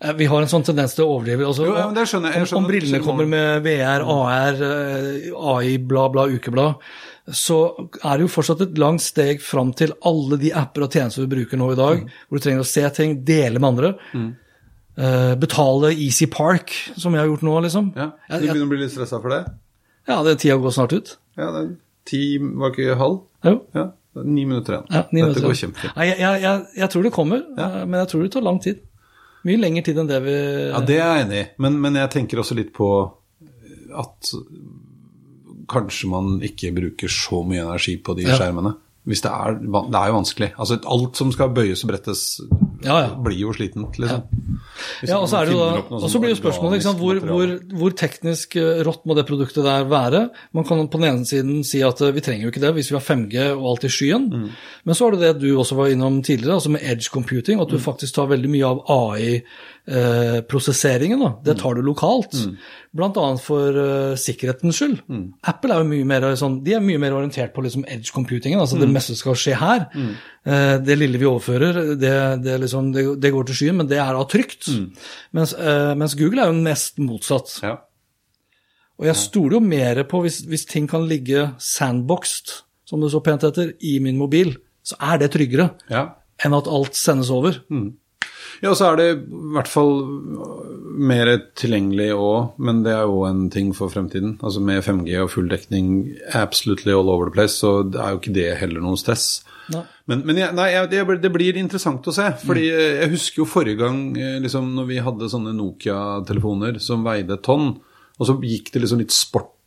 Eh, Vi har en sånn tendens til å overdrive. Altså, Jo, ja, men det skjønner. Jeg om, om brillene kommer med VR, AR, eh, AI, bla, bla, ukeblad, så er det jo fortsatt et langt steg fram til alle de apper og tjenester vi bruker nå i dag, Mm. hvor du trenger å se ting, dele med andre. Eh, betale Easy Park, som jeg har gjort nå, liksom. Ja, Du begynner å bli litt stressa for det? ja, det tida går snart ut. Ja, det er ti var ikke halv? Jo. Ja, er ni minutter igjen. Ja, ni Dette minutter. går kjempefint. Nei, jeg, jeg, jeg, tror det kommer, Ja. eh, men jeg tror det tar lang tid. Mye lengre tid enn det vi Ja, det er jeg enig i, men, men jeg tenker også litt på at kanskje man ikke bruker så mye energi på de skjermene. Hvis det er, det er jo vanskelig. Altså Alt som skal bøyes og brettes, Ja, ja. blir jo slitent, liksom. Ja, og så det jo da, og så blir jo spørsmålet liksom, hvor, hvor, hvor teknisk eh, rått må det produktet der være. Man kan på den ene siden si at eh, vi trenger jo ikke det hvis vi har 5G og alt i skyen. Mm. Men så er det det du også var innom tidligere, altså med edge computing, Mm. at du faktisk tar veldig mye av AI-prosesseringen. Mm. Det tar du lokalt. Blant annet for eh, sikkerhetens skyld. Mm. Apple er jo mye mer sånn, de er mye mer orientert på liksom edge computingen, altså Mm. det meste skal skje her. Eh, det lille vi overfører, det, det, liksom, det, det går til skyen, men det er da trygt. Mens, eh, mens Google er jo nest motsatt. Ja. Og jeg stoler jo mer på hvis, hvis ting kan ligge sandboxed, som det så pent heter, i min mobil, så er det tryggere ja. enn at alt sendes over. Ja, og så er det i hvert fall mer tilgjengelig òg, men det er jo en ting for fremtiden. Altså Med 5G og full dekning absolutely all over the place, så det er jo ikke det heller noe stress. Nei. Men, men jeg, nei, jeg, det, det blir interessant å se. fordi mm. Jeg husker jo forrige gang eh, liksom, når vi hadde sånne Nokia-telefoner som veide et tonn, og så gikk det liksom litt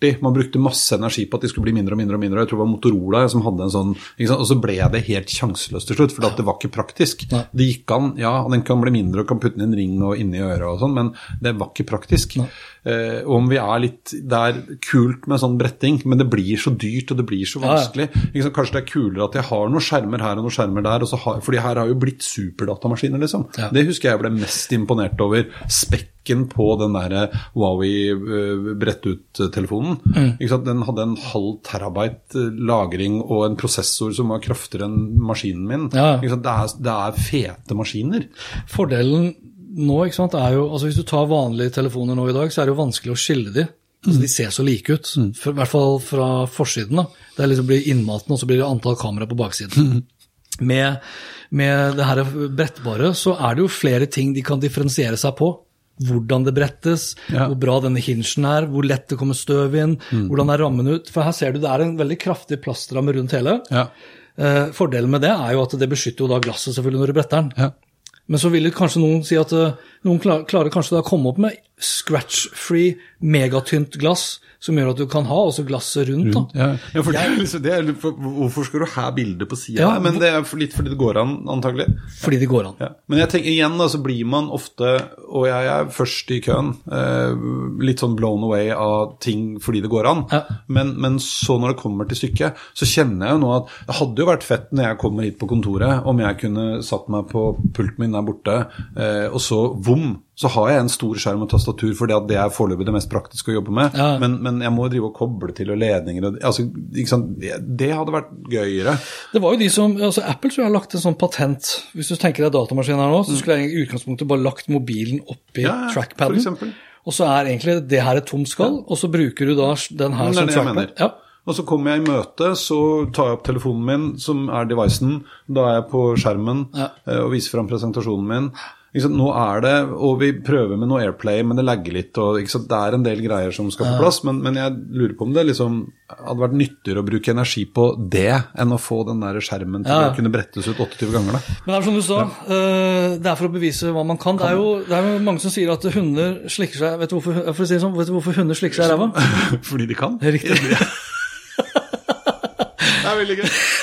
sporty. Man brukte masse energi på at de skulle bli mindre og mindre. og mindre. Jeg tror det var Motorola som hadde en sånn? Og så ble det helt sjanseløst til slutt, for det var ikke praktisk. Nei. Det gikk an, ja, den kan bli mindre og kan putte den i en ring og inni øret og sånn, men det var ikke praktisk. Eh, om vi er litt Der kult med sånn bretting, men det blir så dyrt og det blir så Ja, ja. vanskelig. Ikke sant? Kanskje det er kulere at jeg har noen skjermer her og noen skjermer der, og så har, fordi her har jo blitt superdatamaskiner, liksom. Ja. Det husker jeg ble mest imponert over. Spekken på den der Huawei uh, brett ut-telefonen. Den hadde en halv terabyte eh, lagring og en prosessor som var kraftigere enn maskinen min. Ja. Det, er, det er fete maskiner. Fordelen nå sant, er jo altså Hvis du tar vanlige telefoner nå i dag, så er det jo vanskelig å skille de. Altså, de ser så like ut, for, i hvert fall fra forsiden. da. Det er liksom blir innmaten, og så blir det antall kamera på baksiden. Med, med det her brettbare så er det jo flere ting de kan differensiere seg på. Hvordan det brettes, Ja. hvor bra denne hinsjen er, hvor lett det kommer støv inn, hvordan er rammen ut. For her ser du det er en veldig kraftig plastramme rundt hele. Ja. Eh, fordelen med det er jo at det beskytter jo da glasset selvfølgelig når du bretter den. Ja. Men så vil kanskje noen si at eh, noen klar, klarer kanskje å komme opp med scratch-free, megatynt glass, som gjør at du kan ha også glasset rundt. rundt Ja, ja for det er liksom, det er, for- hvorfor skal du ha bildet på sida? Ja, Men det er for- litt fordi det går an, antagelig. Fordi det går an. Ja. Men jeg tenker igjen da, så blir man ofte, og jeg er først i køen, eh, litt sånn blown away av ting fordi det går an. Ja. Men, men så når det kommer til stykket, så kjenner jeg jo nå at det hadde jo vært fett når jeg kommer hit på kontoret, om jeg kunne satt meg på pulten min der borte, eh, og så vom, så har jeg en stor skjerm og tastatur, for det er foreløpig det mest praktiske å jobbe med. Ja. Men, men jeg må drive og koble til og ledninger og altså? Det, det hadde vært gøyere. Det var jo de som, altså Apple tror jeg har lagt en sånn patent. Hvis du tenker deg datamaskinen her nå, så skulle jeg i utgangspunktet bare lagt mobilen oppi Mm. Ja, ja, trackpaden. Og så er egentlig det her et tomt skall, og så bruker du da den her som trackpad. Ja. Og så kommer jeg i møte, så tar jeg opp telefonen min, som er devicen. Da er jeg på skjermen Ja. eh, og viser fram presentasjonen min. Nå er det, og vi prøver med noe Airplay, men det lagger litt. og? Det er en del greier som skal på plass, men, men jeg lurer på om det liksom hadde vært nyttigere å bruke energi på det enn å få den der skjermen til Ja. å kunne brettes ut 28 ganger. da. Men det er som du sa, eh, det er for å bevise hva man kan. Det er jo det er jo mange som sier at hunder slikker seg Vet du hvorfor, si sånn, vet du hvorfor hunder slikker seg i ræva? Fordi de kan. Riktig. Det er veldig gøy.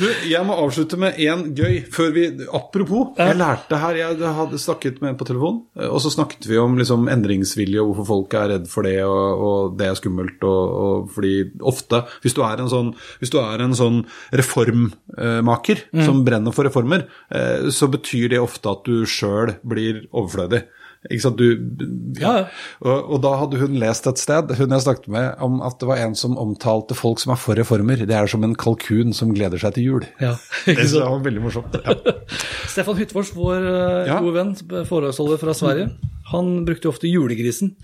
Du, jeg må avslutte med én gøy før vi Apropos, jeg lærte her Jeg hadde snakket med en på telefon, og så snakket vi om liksom endringsvilje og hvorfor folk er redd for det, og, og det er skummelt, og, og fordi ofte Hvis du er en sånn, hvis du er en sånn reformmaker som brenner for reformer, eh, så betyr det ofte at du sjøl blir overflødig. Du, Ja, og, og da hadde hun lest et sted, hun jeg snakket med, om at det var en som omtalte folk som er for reformer. Det er som en kalkun som gleder seg til jul. Ja, Det var veldig morsomt. Ja. Stefan Hyttvors, vår eh, Ja. gode venn, foredragsholder fra Sverige, han brukte jo ofte julegrisen.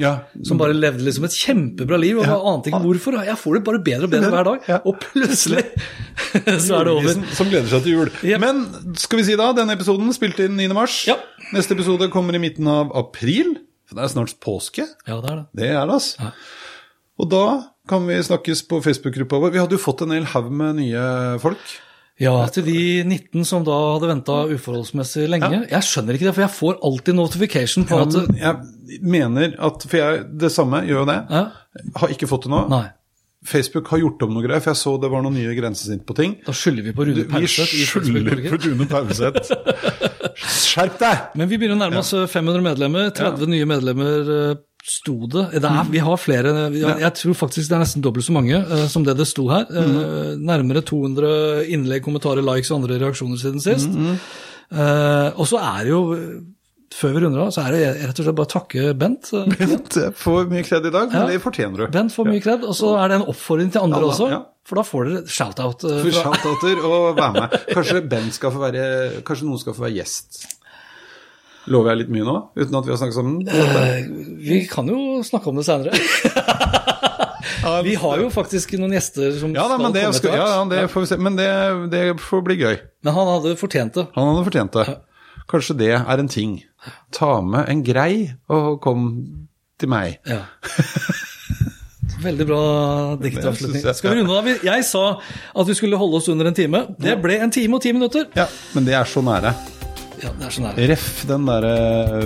Som bare levde liksom et kjempebra liv, og Ja. ante ikke hvorfor. Jeg får det bare bedre og bedre hver dag. Og plutselig så er det over. Som gleder seg til jul. Jep. Men skal vi si da, denne episoden spilte inn 9. mars. Ja. Neste episode kommer i midten av april. For det er snart påske. Ja, det er det. Det er det, altså. Og da kan vi snakkes på Facebook-gruppa vår. Vi hadde jo fått en hel haug med nye folk. Ja, til de 19 som da hadde venta uforholdsmessig lenge. Jeg skjønner ikke det, for jeg får alltid notification på at Men jeg mener at For jeg det samme gjør jo det. Ja. Har ikke fått det nå. Nei. Facebook har gjort om noe greier, for jeg så det var noen nye grensesnitt på ting. Da skylder vi på Rune Vi Pauseth i Facebook skylder på Rune Pauseth. Skjerp deg! Men vi begynner å nærme oss 500 medlemmer. 30 nye medlemmer eh, sto det. det er, vi har flere. Jeg tror faktisk det er nesten dobbelt så mange uh, som det det sto her. Eh, nærmere 200 innlegg, kommentarer, likes og andre reaksjoner siden sist. Uh, og så er det jo før vi runder av, så er det rett og slett bare å takke Bent. Eh, Bent får mye kred i dag, men Ja. det fortjener du. Bent får mye kred, og så er det en oppfordring til andre Alle, også. ja. For da får dere shout-out. eh, For Shout-outer og være med. Kanskje Bent skal få være Kanskje noen skal få være gjest. Lover jeg litt mye nå, uten at vi har snakket sammen? Uh, Vi kan jo snakke om det seinere. vi har jo faktisk noen gjester som Ja da, skal komme skal, etter ja, hvert. ja, det får vi se. Men det, det får bli gøy. Men han hadde fortjent det. Han hadde fortjent det. Kanskje det er en ting. Ta med en grei og kom til meg. Ja. Veldig bra diktavslutning. Skal vi runde av? Jeg sa at vi skulle holde oss under en time. Det ble en time og ti minutter. Ja, men det er så nære. Ja, det er så nære. Ref den derre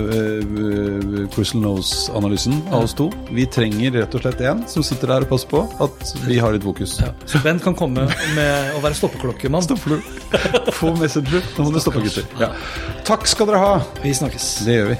uh, Crystal Nose-analysen av oss to. Vi trenger rett og slett en som sitter der og passer på at vi har litt fokus. Ja. Så Bent kan komme med å være stoppeklokkemann. Stopper du? Få messenger. Nå må du stoppe, gutter. Ja. Takk skal dere ha. Vi snakkes. Det gjør vi.